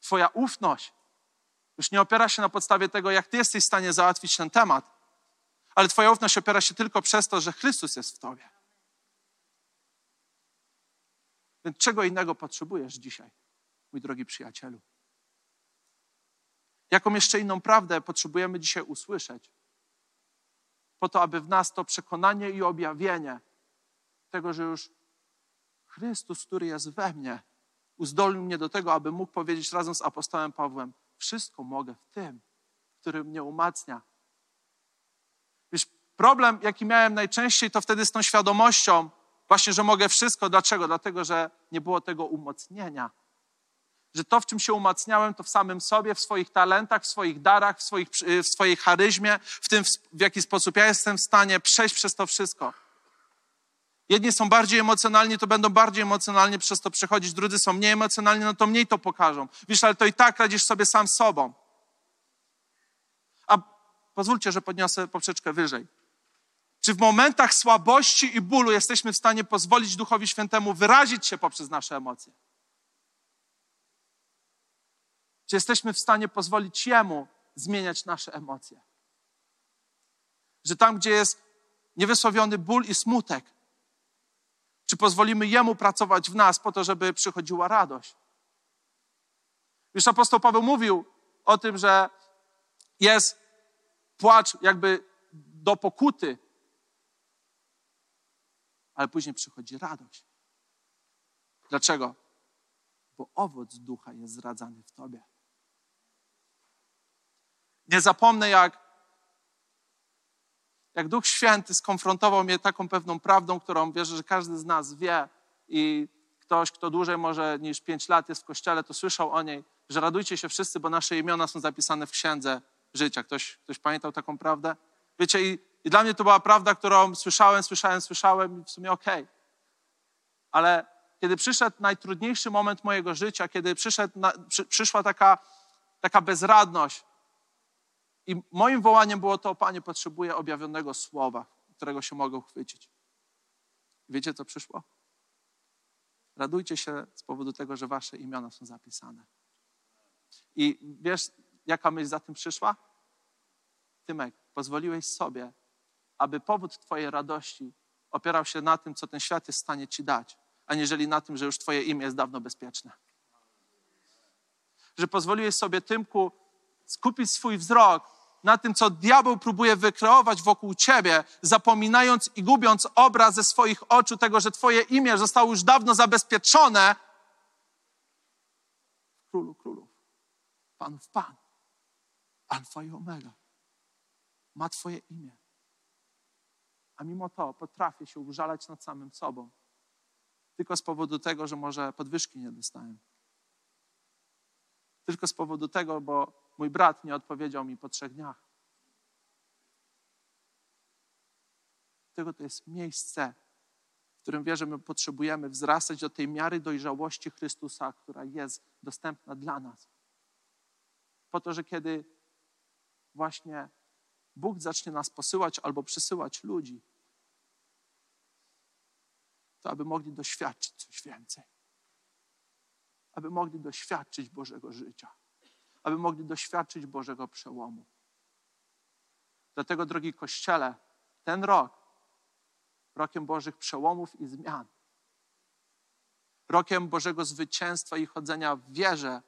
Twoja ufność już nie opiera się na podstawie tego, jak Ty jesteś w stanie załatwić ten temat, ale Twoja ufność opiera się tylko przez to, że Chrystus jest w Tobie. Więc czego innego potrzebujesz dzisiaj, mój drogi przyjacielu? Jaką jeszcze inną prawdę potrzebujemy dzisiaj usłyszeć? Po to, aby w nas to przekonanie i objawienie tego, że już Chrystus, który jest we mnie, uzdolnił mnie do tego, aby mógł powiedzieć razem z apostołem Pawłem: Wszystko mogę w tym, który mnie umacnia. Problem, jaki miałem najczęściej, to wtedy z tą świadomością, właśnie, że mogę wszystko. Dlaczego? Dlatego, że nie było tego umocnienia. Że to, w czym się umacniałem, to w samym sobie, w swoich talentach, w swoich darach, w, swoich, w swojej charyzmie, w tym, w jaki sposób ja jestem w stanie przejść przez to wszystko. Jedni są bardziej emocjonalni, to będą bardziej emocjonalnie przez to przechodzić, drudzy są mniej emocjonalni, no to mniej to pokażą. Wiesz, ale to i tak radzisz sobie sam sobą. A pozwólcie, że podniosę poprzeczkę wyżej. Czy w momentach słabości i bólu jesteśmy w stanie pozwolić Duchowi Świętemu wyrazić się poprzez nasze emocje? Czy jesteśmy w stanie pozwolić Jemu zmieniać nasze emocje? Że tam, gdzie jest niewysłowiony ból i smutek, czy pozwolimy Jemu pracować w nas po to, żeby przychodziła radość? Już apostoł Paweł mówił o tym, że jest płacz jakby do pokuty, ale później przychodzi radość. Dlaczego? Bo owoc ducha jest zradzany w tobie. Nie zapomnę, jak jak Duch Święty skonfrontował mnie taką pewną prawdą, którą wierzę, że każdy z nas wie i ktoś, kto dłużej może niż pięć lat jest w kościele, to słyszał o niej, że radujcie się wszyscy, bo nasze imiona są zapisane w księdze życia. Ktoś, ktoś pamiętał taką prawdę? Wiecie, i, i dla mnie to była prawda, którą słyszałem, słyszałem, słyszałem i w sumie okej. Okay. Ale kiedy przyszedł najtrudniejszy moment mojego życia, kiedy na, przy, przyszła taka, taka bezradność, i moim wołaniem było to, Panie, potrzebuję objawionego słowa, którego się mogę uchwycić. Wiecie, co przyszło? Radujcie się z powodu tego, że wasze imiona są zapisane. I wiesz, jaka myśl za tym przyszła? Tymek, pozwoliłeś sobie, aby powód Twojej radości opierał się na tym, co ten świat jest w stanie Ci dać, aniżeli na tym, że już Twoje imię jest dawno bezpieczne. Że pozwoliłeś sobie, Tymku, skupić swój wzrok na tym, co diabeł próbuje wykreować wokół ciebie, zapominając i gubiąc obraz ze swoich oczu tego, że twoje imię zostało już dawno zabezpieczone królu królów, panów pan, alfa i omega. Ma twoje imię. A mimo to potrafię się użalać nad samym sobą. Tylko z powodu tego, że może podwyżki nie dostałem. Tylko z powodu tego, bo mój brat nie odpowiedział mi po trzech dniach. Tego to jest miejsce, w którym wierzę, my potrzebujemy wzrastać do tej miary dojrzałości Chrystusa, która jest dostępna dla nas. Po to, że kiedy właśnie Bóg zacznie nas posyłać albo przysyłać ludzi, to aby mogli doświadczyć coś więcej. Aby mogli doświadczyć Bożego życia. Aby mogli doświadczyć Bożego przełomu. Dlatego, drogi Kościele, ten rok, rokiem Bożych przełomów i zmian, rokiem Bożego zwycięstwa i chodzenia w wierze,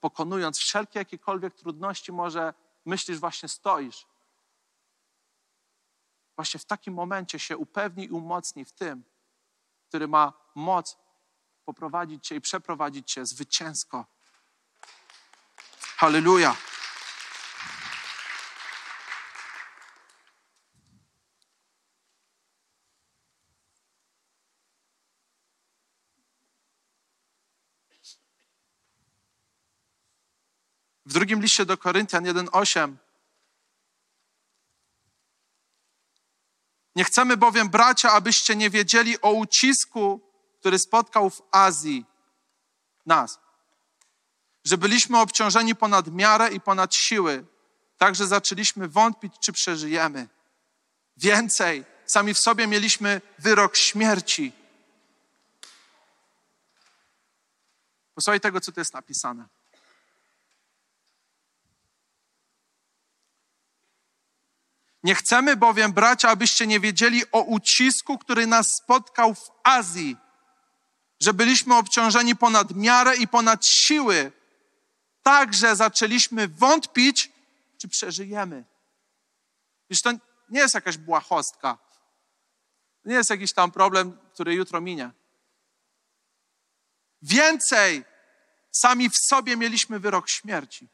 pokonując wszelkie jakiekolwiek trudności, może myślisz, właśnie stoisz. Właśnie w takim momencie się upewnij i umocnij w tym, który ma moc poprowadzić Cię i przeprowadzić Cię zwycięsko. Halleluja. W drugim liście do Koryntian 1:8 Nie chcemy bowiem, bracia, abyście nie wiedzieli o ucisku, który spotkał w Azji nas. Że byliśmy obciążeni ponad miarę i ponad siły, także zaczęliśmy wątpić, czy przeżyjemy. Więcej, sami w sobie mieliśmy wyrok śmierci. Posłuchaj tego, co tu jest napisane. Nie chcemy bowiem, bracia, abyście nie wiedzieli o ucisku, który nas spotkał w Azji, że byliśmy obciążeni ponad miarę i ponad siły. Także zaczęliśmy wątpić, czy przeżyjemy. Wiesz, to nie jest jakaś błahostka. To nie jest jakiś tam problem, który jutro minie. Więcej, sami w sobie mieliśmy wyrok śmierci.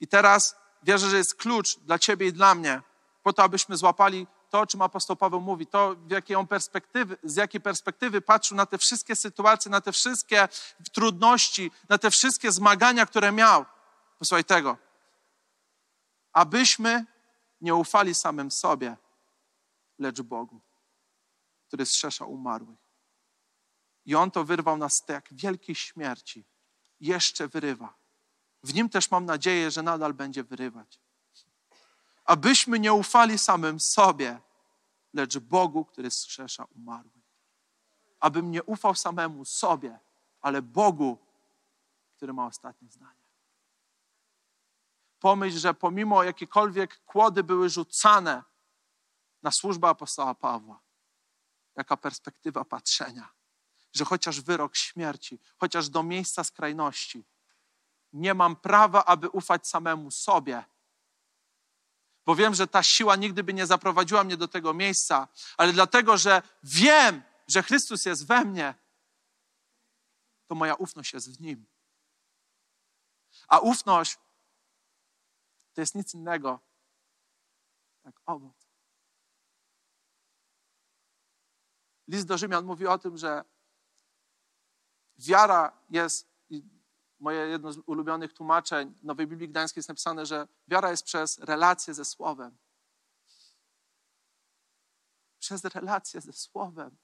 I teraz wierzę, że jest klucz dla Ciebie i dla mnie, po to, abyśmy złapali to, o czym apostoł Paweł mówi, to, w jakiej on perspektywy, z jakiej perspektywy patrzył na te wszystkie sytuacje, na te wszystkie trudności, na te wszystkie zmagania, które miał. Posłuchaj tego. Abyśmy nie ufali samym sobie, lecz Bogu, który strzesza umarłych. I On to wyrwał nas tak wielkiej śmierci. Jeszcze wyrywa w nim też mam nadzieję, że nadal będzie wyrywać. Abyśmy nie ufali samym sobie, lecz Bogu, który skrzesza umarłych. Abym nie ufał samemu sobie, ale Bogu, który ma ostatnie zdanie. Pomyśl, że pomimo jakiekolwiek kłody były rzucane na służbę apostoła Pawła, jaka perspektywa patrzenia, że chociaż wyrok śmierci, chociaż do miejsca skrajności, nie mam prawa, aby ufać samemu sobie. Bo wiem, że ta siła nigdy by nie zaprowadziła mnie do tego miejsca, ale dlatego, że wiem, że Chrystus jest we mnie, to moja ufność jest w Nim. A ufność to jest nic innego jak owoc. List do Rzymian mówi o tym, że wiara jest moje jedno z ulubionych tłumaczeń Nowej Biblii Gdańskiej jest napisane, że wiara jest przez relację ze Słowem. Przez relację ze Słowem.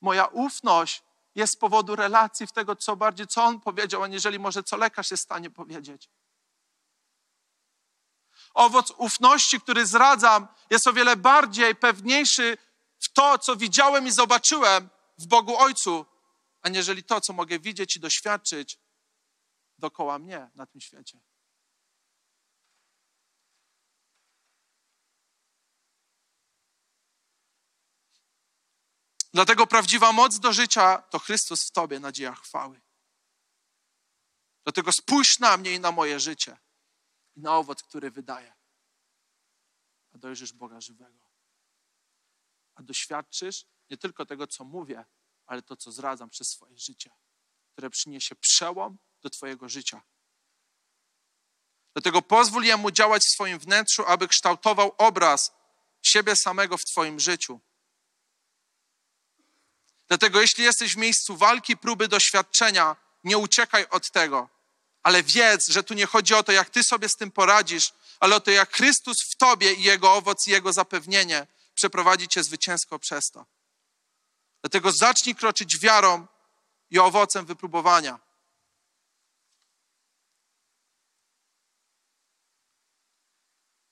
Moja ufność jest z powodu relacji w tego, co bardziej, co on powiedział, aniżeli może co lekarz jest w stanie powiedzieć. Owoc ufności, który zradzam, jest o wiele bardziej pewniejszy w to, co widziałem i zobaczyłem w Bogu Ojcu, aniżeli to, co mogę widzieć i doświadczyć dokoła mnie na tym świecie. Dlatego prawdziwa moc do życia to Chrystus w Tobie, nadzieja chwały. Dlatego spójrz na mnie i na moje życie i na owoc, który wydaje. A dojrzysz Boga żywego. A doświadczysz nie tylko tego, co mówię, ale to, co zradzam przez swoje życie, które przyniesie przełom do Twojego życia. Dlatego pozwól Jemu działać w swoim wnętrzu, aby kształtował obraz siebie samego w Twoim życiu. Dlatego jeśli jesteś w miejscu walki, próby, doświadczenia, nie uciekaj od tego, ale wiedz, że tu nie chodzi o to, jak Ty sobie z tym poradzisz, ale o to, jak Chrystus w Tobie i Jego owoc i Jego zapewnienie przeprowadzi Cię zwycięsko przez to. Dlatego zacznij kroczyć wiarą i owocem wypróbowania.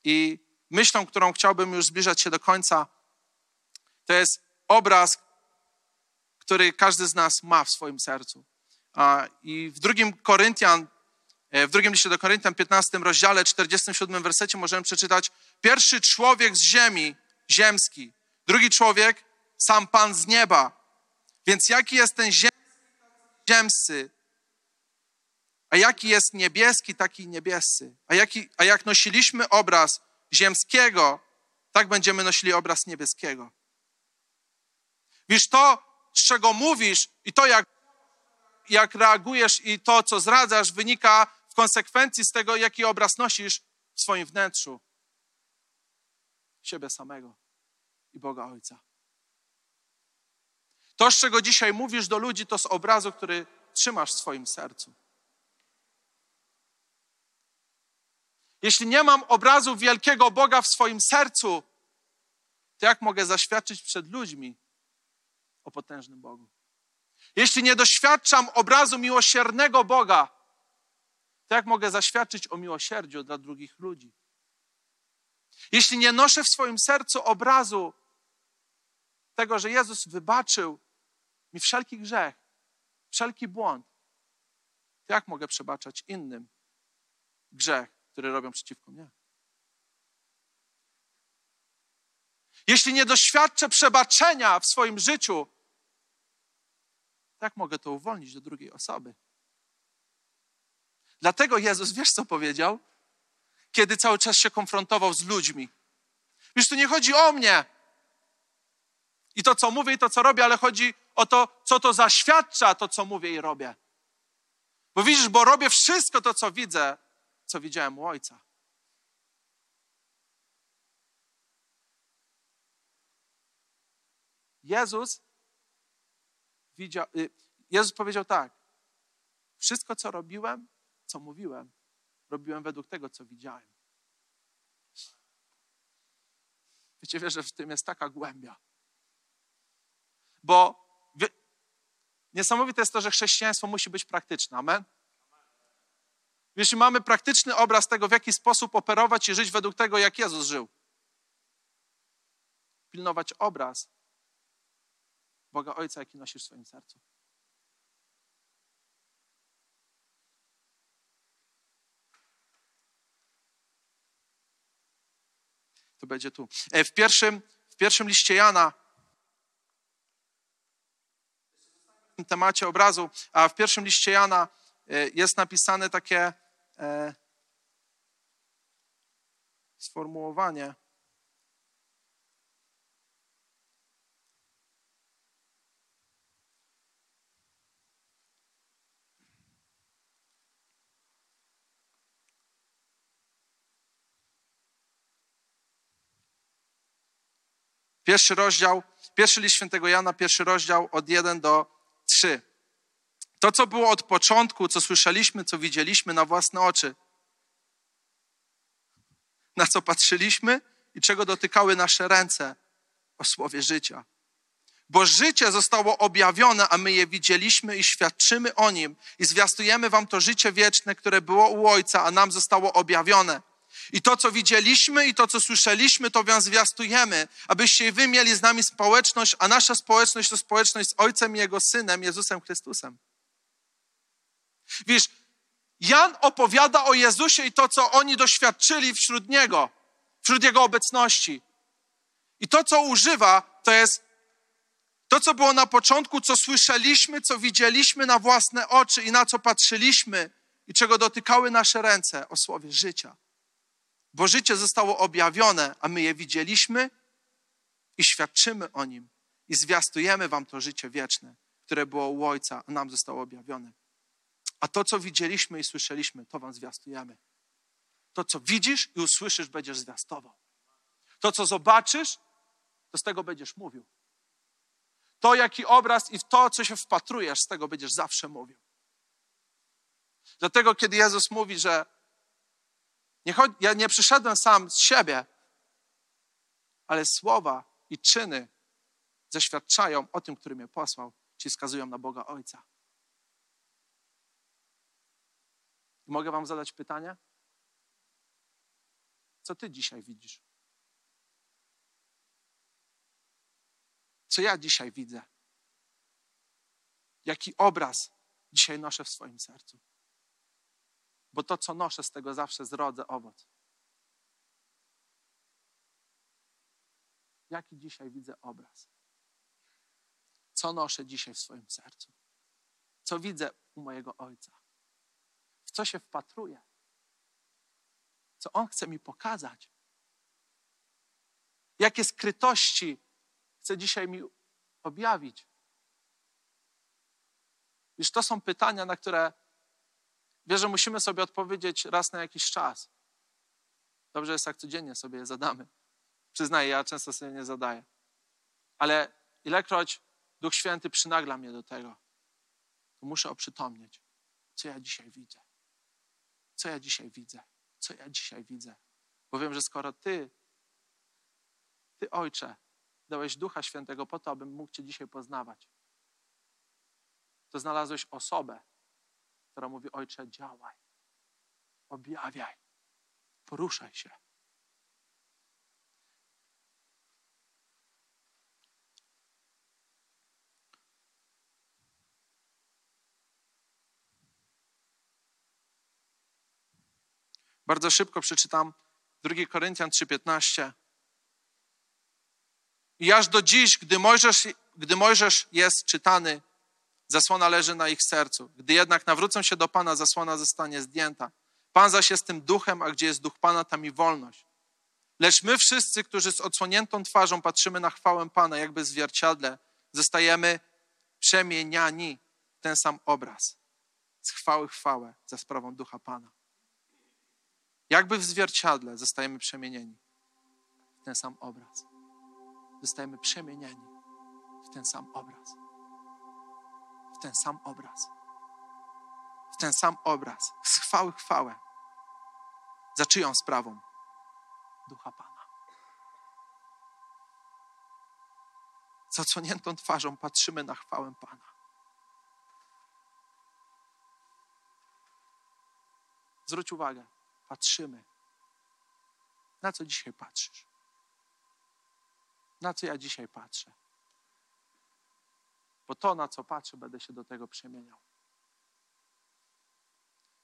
I myślą, którą chciałbym już zbliżać się do końca, to jest obraz, który każdy z nas ma w swoim sercu. I w drugim Koryntian, e, w drugim liście do Koryntian, 15 rozdziale, 47 wersecie możemy przeczytać pierwszy człowiek z ziemi, ziemski, drugi człowiek, sam Pan z nieba. Więc jaki jest ten ziemscy, a jaki jest niebieski, taki niebiescy. A, jaki, a jak nosiliśmy obraz ziemskiego, tak będziemy nosili obraz niebieskiego. Wiesz, to, z czego mówisz i to, jak, jak reagujesz i to, co zdradzasz, wynika w konsekwencji z tego, jaki obraz nosisz w swoim wnętrzu. Siebie samego i Boga Ojca. To, z czego dzisiaj mówisz do ludzi, to z obrazu, który trzymasz w swoim sercu. Jeśli nie mam obrazu wielkiego Boga w swoim sercu, to jak mogę zaświadczyć przed ludźmi o potężnym Bogu? Jeśli nie doświadczam obrazu miłosiernego Boga, to jak mogę zaświadczyć o miłosierdziu dla drugich ludzi? Jeśli nie noszę w swoim sercu obrazu tego, że Jezus wybaczył mi wszelki grzech, wszelki błąd, jak mogę przebaczać innym grzech, który robią przeciwko mnie? Jeśli nie doświadczę przebaczenia w swoim życiu, jak mogę to uwolnić do drugiej osoby? Dlatego Jezus, wiesz co powiedział? Kiedy cały czas się konfrontował z ludźmi. Wiesz, tu nie chodzi o mnie i to, co mówię, i to, co robię, ale chodzi o to, co to zaświadcza, to, co mówię i robię. Bo widzisz, bo robię wszystko to, co widzę, co widziałem u Ojca. Jezus widział, y, Jezus powiedział tak: Wszystko, co robiłem, co mówiłem, robiłem według tego, co widziałem. Wiecie, wiesz, że w tym jest taka głębia. Bo niesamowite jest to, że chrześcijaństwo musi być praktyczne. Amen? Jeśli mamy praktyczny obraz tego, w jaki sposób operować i żyć według tego, jak Jezus żył, pilnować obraz Boga Ojca, jaki nosisz w swoim sercu. To będzie tu. E, w pierwszym, w pierwszym liście Jana, w temacie obrazu, a w pierwszym liście Jana e, jest napisane takie e, sformułowanie. Pierwszy rozdział, pierwszy list świętego Jana, pierwszy rozdział od 1 do 3. To, co było od początku, co słyszeliśmy, co widzieliśmy na własne oczy, na co patrzyliśmy i czego dotykały nasze ręce o słowie życia. Bo życie zostało objawione, a my je widzieliśmy i świadczymy o nim i zwiastujemy wam to życie wieczne, które było u Ojca, a nam zostało objawione. I to, co widzieliśmy i to, co słyszeliśmy, to wam zwiastujemy, abyście wy mieli z nami społeczność, a nasza społeczność to społeczność z Ojcem i Jego Synem, Jezusem Chrystusem. Wiesz, Jan opowiada o Jezusie i to, co oni doświadczyli wśród Niego, wśród Jego obecności. I to, co używa, to jest to, co było na początku, co słyszeliśmy, co widzieliśmy na własne oczy i na co patrzyliśmy i czego dotykały nasze ręce o słowie życia. Bo życie zostało objawione, a my je widzieliśmy i świadczymy o nim i zwiastujemy wam to życie wieczne, które było u Ojca, a nam zostało objawione. A to, co widzieliśmy i słyszeliśmy, to wam zwiastujemy. To, co widzisz i usłyszysz, będziesz zwiastował. To, co zobaczysz, to z tego będziesz mówił. To, jaki obraz i w to, co się wpatrujesz, z tego będziesz zawsze mówił. Dlatego, kiedy Jezus mówi, że nie ja nie przyszedłem sam z siebie, ale słowa i czyny zaświadczają o tym, który mnie posłał, ci wskazują na Boga Ojca. I mogę Wam zadać pytanie? Co Ty dzisiaj widzisz? Co ja dzisiaj widzę? Jaki obraz dzisiaj noszę w swoim sercu? Bo to, co noszę, z tego zawsze zrodzę owoc. Jaki dzisiaj widzę obraz? Co noszę dzisiaj w swoim sercu? Co widzę u mojego ojca? W co się wpatruję? Co on chce mi pokazać? Jakie skrytości chce dzisiaj mi objawić? Już to są pytania, na które wierzę, że musimy sobie odpowiedzieć raz na jakiś czas. Dobrze jest, jak codziennie sobie je zadamy. Przyznaję, ja często sobie nie zadaję. Ale ilekroć Duch Święty przynagla mnie do tego, to muszę oprzytomnieć, co ja dzisiaj widzę. Co ja dzisiaj widzę? Co ja dzisiaj widzę? Bo wiem, że skoro Ty, Ty Ojcze, dałeś Ducha Świętego po to, abym mógł Cię dzisiaj poznawać, to znalazłeś osobę, która mówi: Ojcze, działaj, objawiaj, poruszaj się. Bardzo szybko przeczytam 2 Koryntian 3,15. I aż do dziś, gdy Mojżesz, gdy Mojżesz jest czytany, zasłona leży na ich sercu. Gdy jednak nawrócą się do Pana, zasłona zostanie zdjęta. Pan zaś jest tym duchem, a gdzie jest duch Pana, tam i wolność. Lecz my wszyscy, którzy z odsłoniętą twarzą patrzymy na chwałę Pana, jakby zwierciadle, zostajemy przemieniani w ten sam obraz. Z chwały chwałę za sprawą ducha Pana. Jakby w zwierciadle zostajemy przemienieni w ten sam obraz. Zostajemy przemienieni w ten sam obraz. W ten sam obraz. W ten sam obraz. Z chwały chwałę. Za czyją sprawą? Ducha Pana. Z odsłoniętą twarzą patrzymy na chwałę Pana. Zwróć uwagę patrzymy. Na co dzisiaj patrzysz? Na co ja dzisiaj patrzę? Bo to, na co patrzę, będę się do tego przemieniał.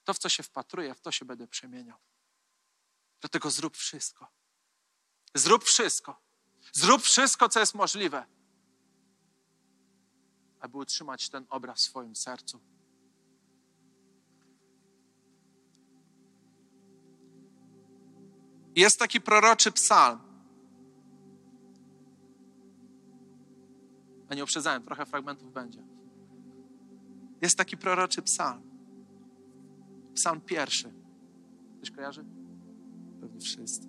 To, w co się wpatruję, w to się będę przemieniał. Dlatego zrób wszystko. Zrób wszystko. Zrób wszystko, co jest możliwe, aby utrzymać ten obraz w swoim sercu Jest taki proroczy psalm. Nie uprzedzałem, trochę fragmentów będzie. Jest taki proroczy psalm. Psalm pierwszy. Ktoś kojarzy? Pewnie wszyscy.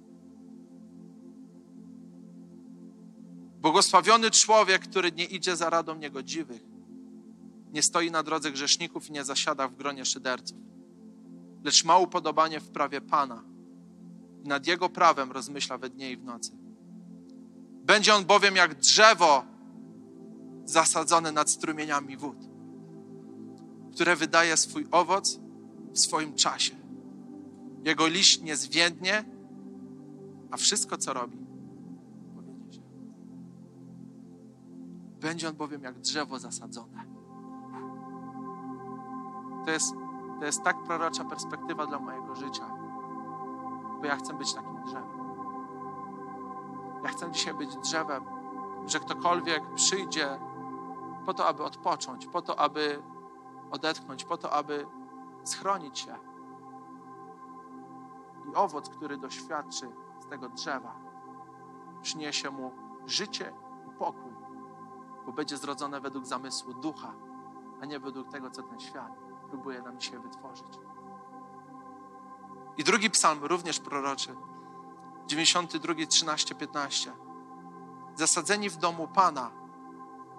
Błogosławiony człowiek, który nie idzie za radą niegodziwych, nie stoi na drodze grzeszników i nie zasiada w gronie szyderców, lecz ma upodobanie w prawie Pana i nad Jego prawem rozmyśla we dnie i w nocy. Będzie on bowiem jak drzewo zasadzone nad strumieniami wód, które wydaje swój owoc w swoim czasie. Jego liść nie zwiędnie, a wszystko, co robi, powiedzie się. Będzie on bowiem jak drzewo zasadzone. To jest, to jest tak prorocza perspektywa dla mojego życia bo ja chcę być takim drzewem. Ja chcę dzisiaj być drzewem, że ktokolwiek przyjdzie po to, aby odpocząć, po to, aby odetchnąć, po to, aby schronić się. I owoc, który doświadczy z tego drzewa, przyniesie mu życie i pokój, bo będzie zrodzone według zamysłu ducha, a nie według tego, co ten świat próbuje nam dzisiaj wytworzyć. I drugi psalm, również proroczy, 92, 13, 15. Zasadzeni w domu Pana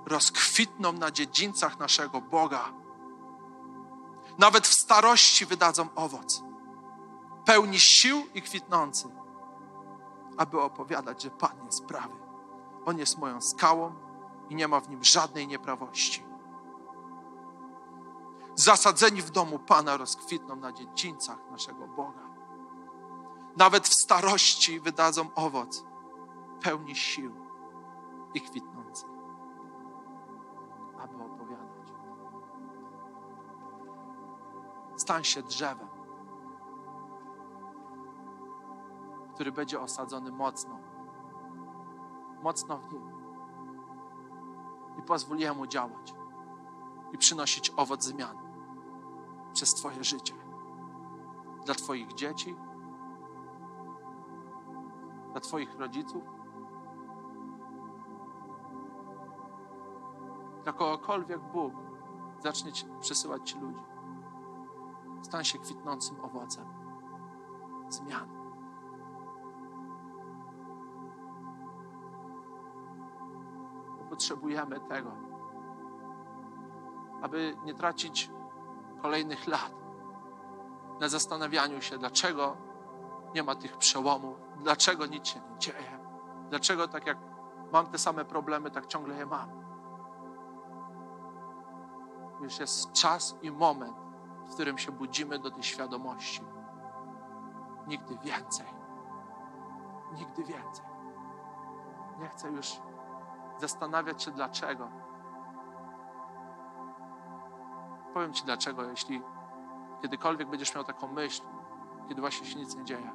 rozkwitną na dziedzińcach naszego Boga. Nawet w starości wydadzą owoc, pełni sił i kwitnący, aby opowiadać, że Pan jest prawy. On jest moją skałą i nie ma w nim żadnej nieprawości. Zasadzeni w domu Pana rozkwitną na dziedzińcach naszego Boga. Nawet w starości wydadzą owoc, pełni sił i kwitnący, Stań się drzewem, który będzie osadzony mocno, mocno w nim. I pozwól jemu działać i przynosić owoc zmian przez Twoje życie. Dla Twoich dzieci, dla Twoich rodziców, dla kogokolwiek Bóg zacznie przesyłać Ci ludzi. Stań się kwitnącym owocem zmian. Potrzebujemy tego, aby nie tracić kolejnych lat na zastanawianiu się, dlaczego nie ma tych przełomów, dlaczego nic się nie dzieje, dlaczego tak jak mam te same problemy, tak ciągle je mam. Już jest czas i moment, w którym się budzimy do tej świadomości. Nigdy więcej. Nigdy więcej. Nie chcę już zastanawiać się dlaczego. Powiem Ci dlaczego, jeśli kiedykolwiek będziesz miał taką myśl, kiedy właśnie się nic nie dzieje.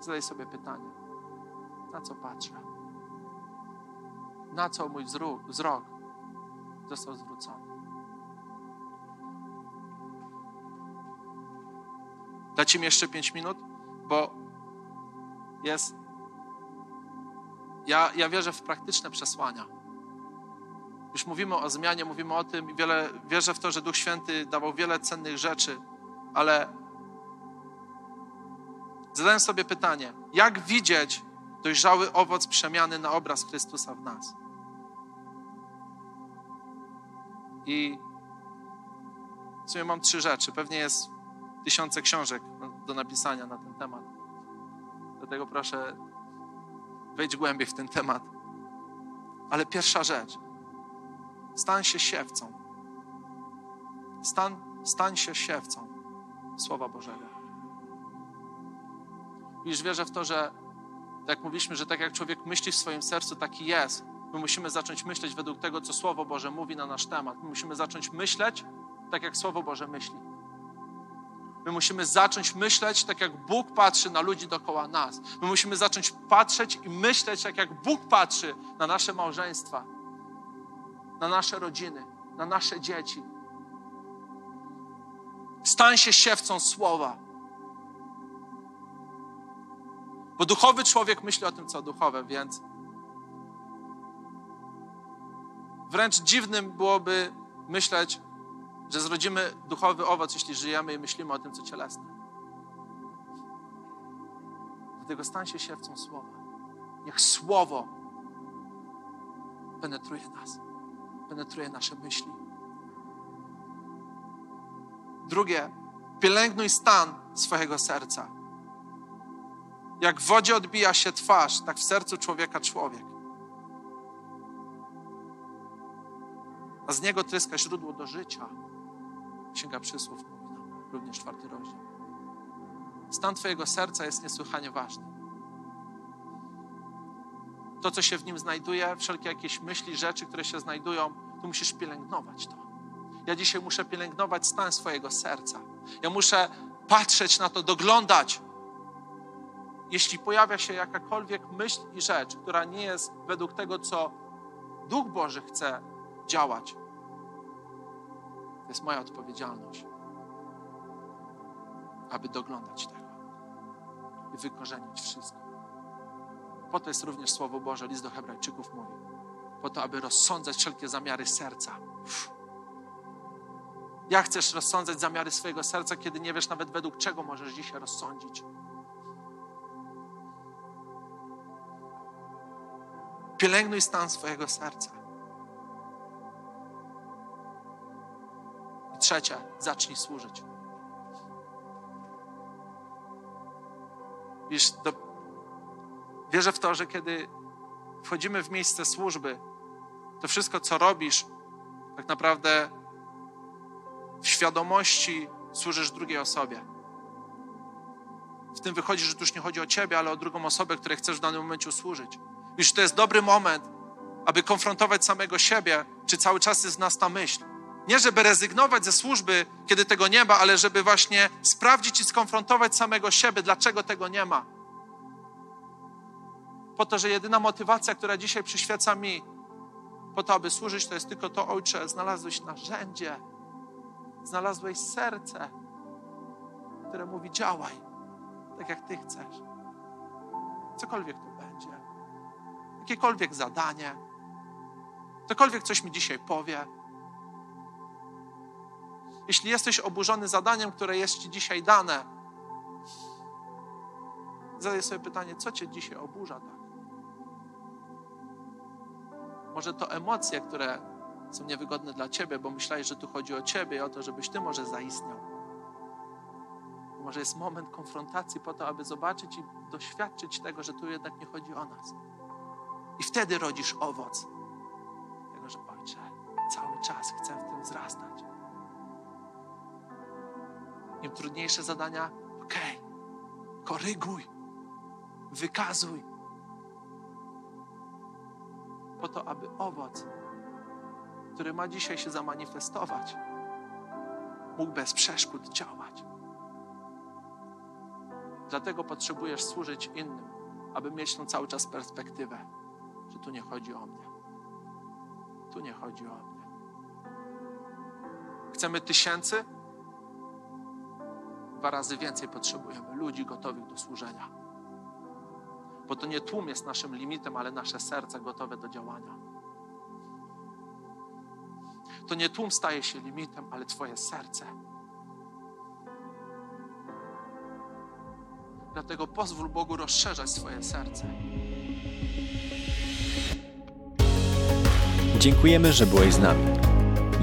Zadaj sobie pytanie, na co patrzę? Na co mój wzrok, został zwrócony? Dać im jeszcze pięć minut, bo jest. Ja, ja wierzę w praktyczne przesłania. Już mówimy o zmianie, mówimy o tym i wiele, wierzę w to, że Duch Święty dawał wiele cennych rzeczy, ale zadałem sobie pytanie, jak widzieć dojrzały owoc przemiany na obraz Chrystusa w nas? I w sumie mam trzy rzeczy. Pewnie jest tysiące książek do napisania na ten temat. Dlatego proszę, wejdź głębiej w ten temat. Ale pierwsza rzecz. Stań się siewcą. Stan, stań się siewcą Słowa Bożego. Widzisz, wierzę w to, że tak mówiliśmy, że tak jak człowiek myśli w swoim sercu, taki jest. My musimy zacząć myśleć według tego, co Słowo Boże mówi na nasz temat. My musimy zacząć myśleć tak, jak Słowo Boże myśli. My musimy zacząć myśleć tak, jak Bóg patrzy na ludzi dookoła nas. My musimy zacząć patrzeć i myśleć tak, jak Bóg patrzy na nasze małżeństwa, na nasze rodziny, na nasze dzieci. Stań się siewcą słowa. Bo duchowy człowiek myśli o tym, co duchowe, więc wręcz dziwnym byłoby myśleć, że zrodzimy duchowy owoc, jeśli żyjemy i myślimy o tym, co cielesne. Dlatego stań się siewcą słowa. Niech słowo penetruje nas, penetruje nasze myśli. Drugie, pielęgnuj stan swojego serca. Jak w wodzie odbija się twarz, tak w sercu człowieka człowiek. A z niego tryska źródło do życia. Księga Przysłów mówi nam, również czwarty rozdział. Stan Twojego serca jest niesłychanie ważny. To, co się w nim znajduje, wszelkie jakieś myśli, rzeczy, które się znajdują, tu musisz pielęgnować to. Ja dzisiaj muszę pielęgnować stan swojego serca. Ja muszę patrzeć na to, doglądać. Jeśli pojawia się jakakolwiek myśl i rzecz, która nie jest według tego, co Duch Boży chce działać, To jest moja odpowiedzialność, aby doglądać tego i wykorzenić wszystko. Po to jest również Słowo Boże, list do Hebrajczyków mówi. Po to, aby rozsądzać wszelkie zamiary serca. Jak chcesz rozsądzać zamiary swojego serca, kiedy nie wiesz nawet według czego możesz dzisiaj rozsądzić? Pielęgnuj stan swojego serca. Trzecie, zacznij służyć. Wiesz, do... wierzę w to, że kiedy wchodzimy w miejsce służby, to wszystko, co robisz, tak naprawdę w świadomości służysz drugiej osobie. W tym wychodzi, że tu już nie chodzi o ciebie, ale o drugą osobę, której chcesz w danym momencie usłużyć. Już to jest dobry moment, aby konfrontować samego siebie, czy cały czas jest w nas ta myśl. Nie, żeby rezygnować ze służby, kiedy tego nie ma, ale żeby właśnie sprawdzić i skonfrontować samego siebie, dlaczego tego nie ma. Po to, że jedyna motywacja, która dzisiaj przyświeca mi, po to, aby służyć, to jest tylko to, Ojcze, znalazłeś narzędzie, znalazłeś serce, które mówi: działaj, tak jak Ty chcesz. Cokolwiek to będzie, jakiekolwiek zadanie, ktokolwiek coś mi dzisiaj powie. Jeśli jesteś oburzony zadaniem, które jest Ci dzisiaj dane, zadaj sobie pytanie, co Cię dzisiaj oburza tak? Może to emocje, które są niewygodne dla Ciebie, bo myślałeś, że tu chodzi o Ciebie i o to, żebyś Ty może zaistniał. Może jest moment konfrontacji po to, aby zobaczyć i doświadczyć tego, że tu jednak nie chodzi o nas. I wtedy rodzisz owoc tego, że Ojcze, cały czas chcę w tym wzrastać. Im trudniejsze zadania, okej, okay, koryguj, wykazuj. Po to, aby owoc, który ma dzisiaj się zamanifestować, mógł bez przeszkód działać. Dlatego potrzebujesz służyć innym, aby mieć tą cały czas perspektywę, że tu nie chodzi o mnie. Tu nie chodzi o mnie. Chcemy tysięcy? Dwa razy więcej potrzebujemy ludzi gotowych do służenia. Bo to nie tłum jest naszym limitem, ale nasze serce gotowe do działania. To nie tłum staje się limitem, ale Twoje serce. Dlatego pozwól Bogu rozszerzać swoje serce. Dziękujemy, że byłeś z nami.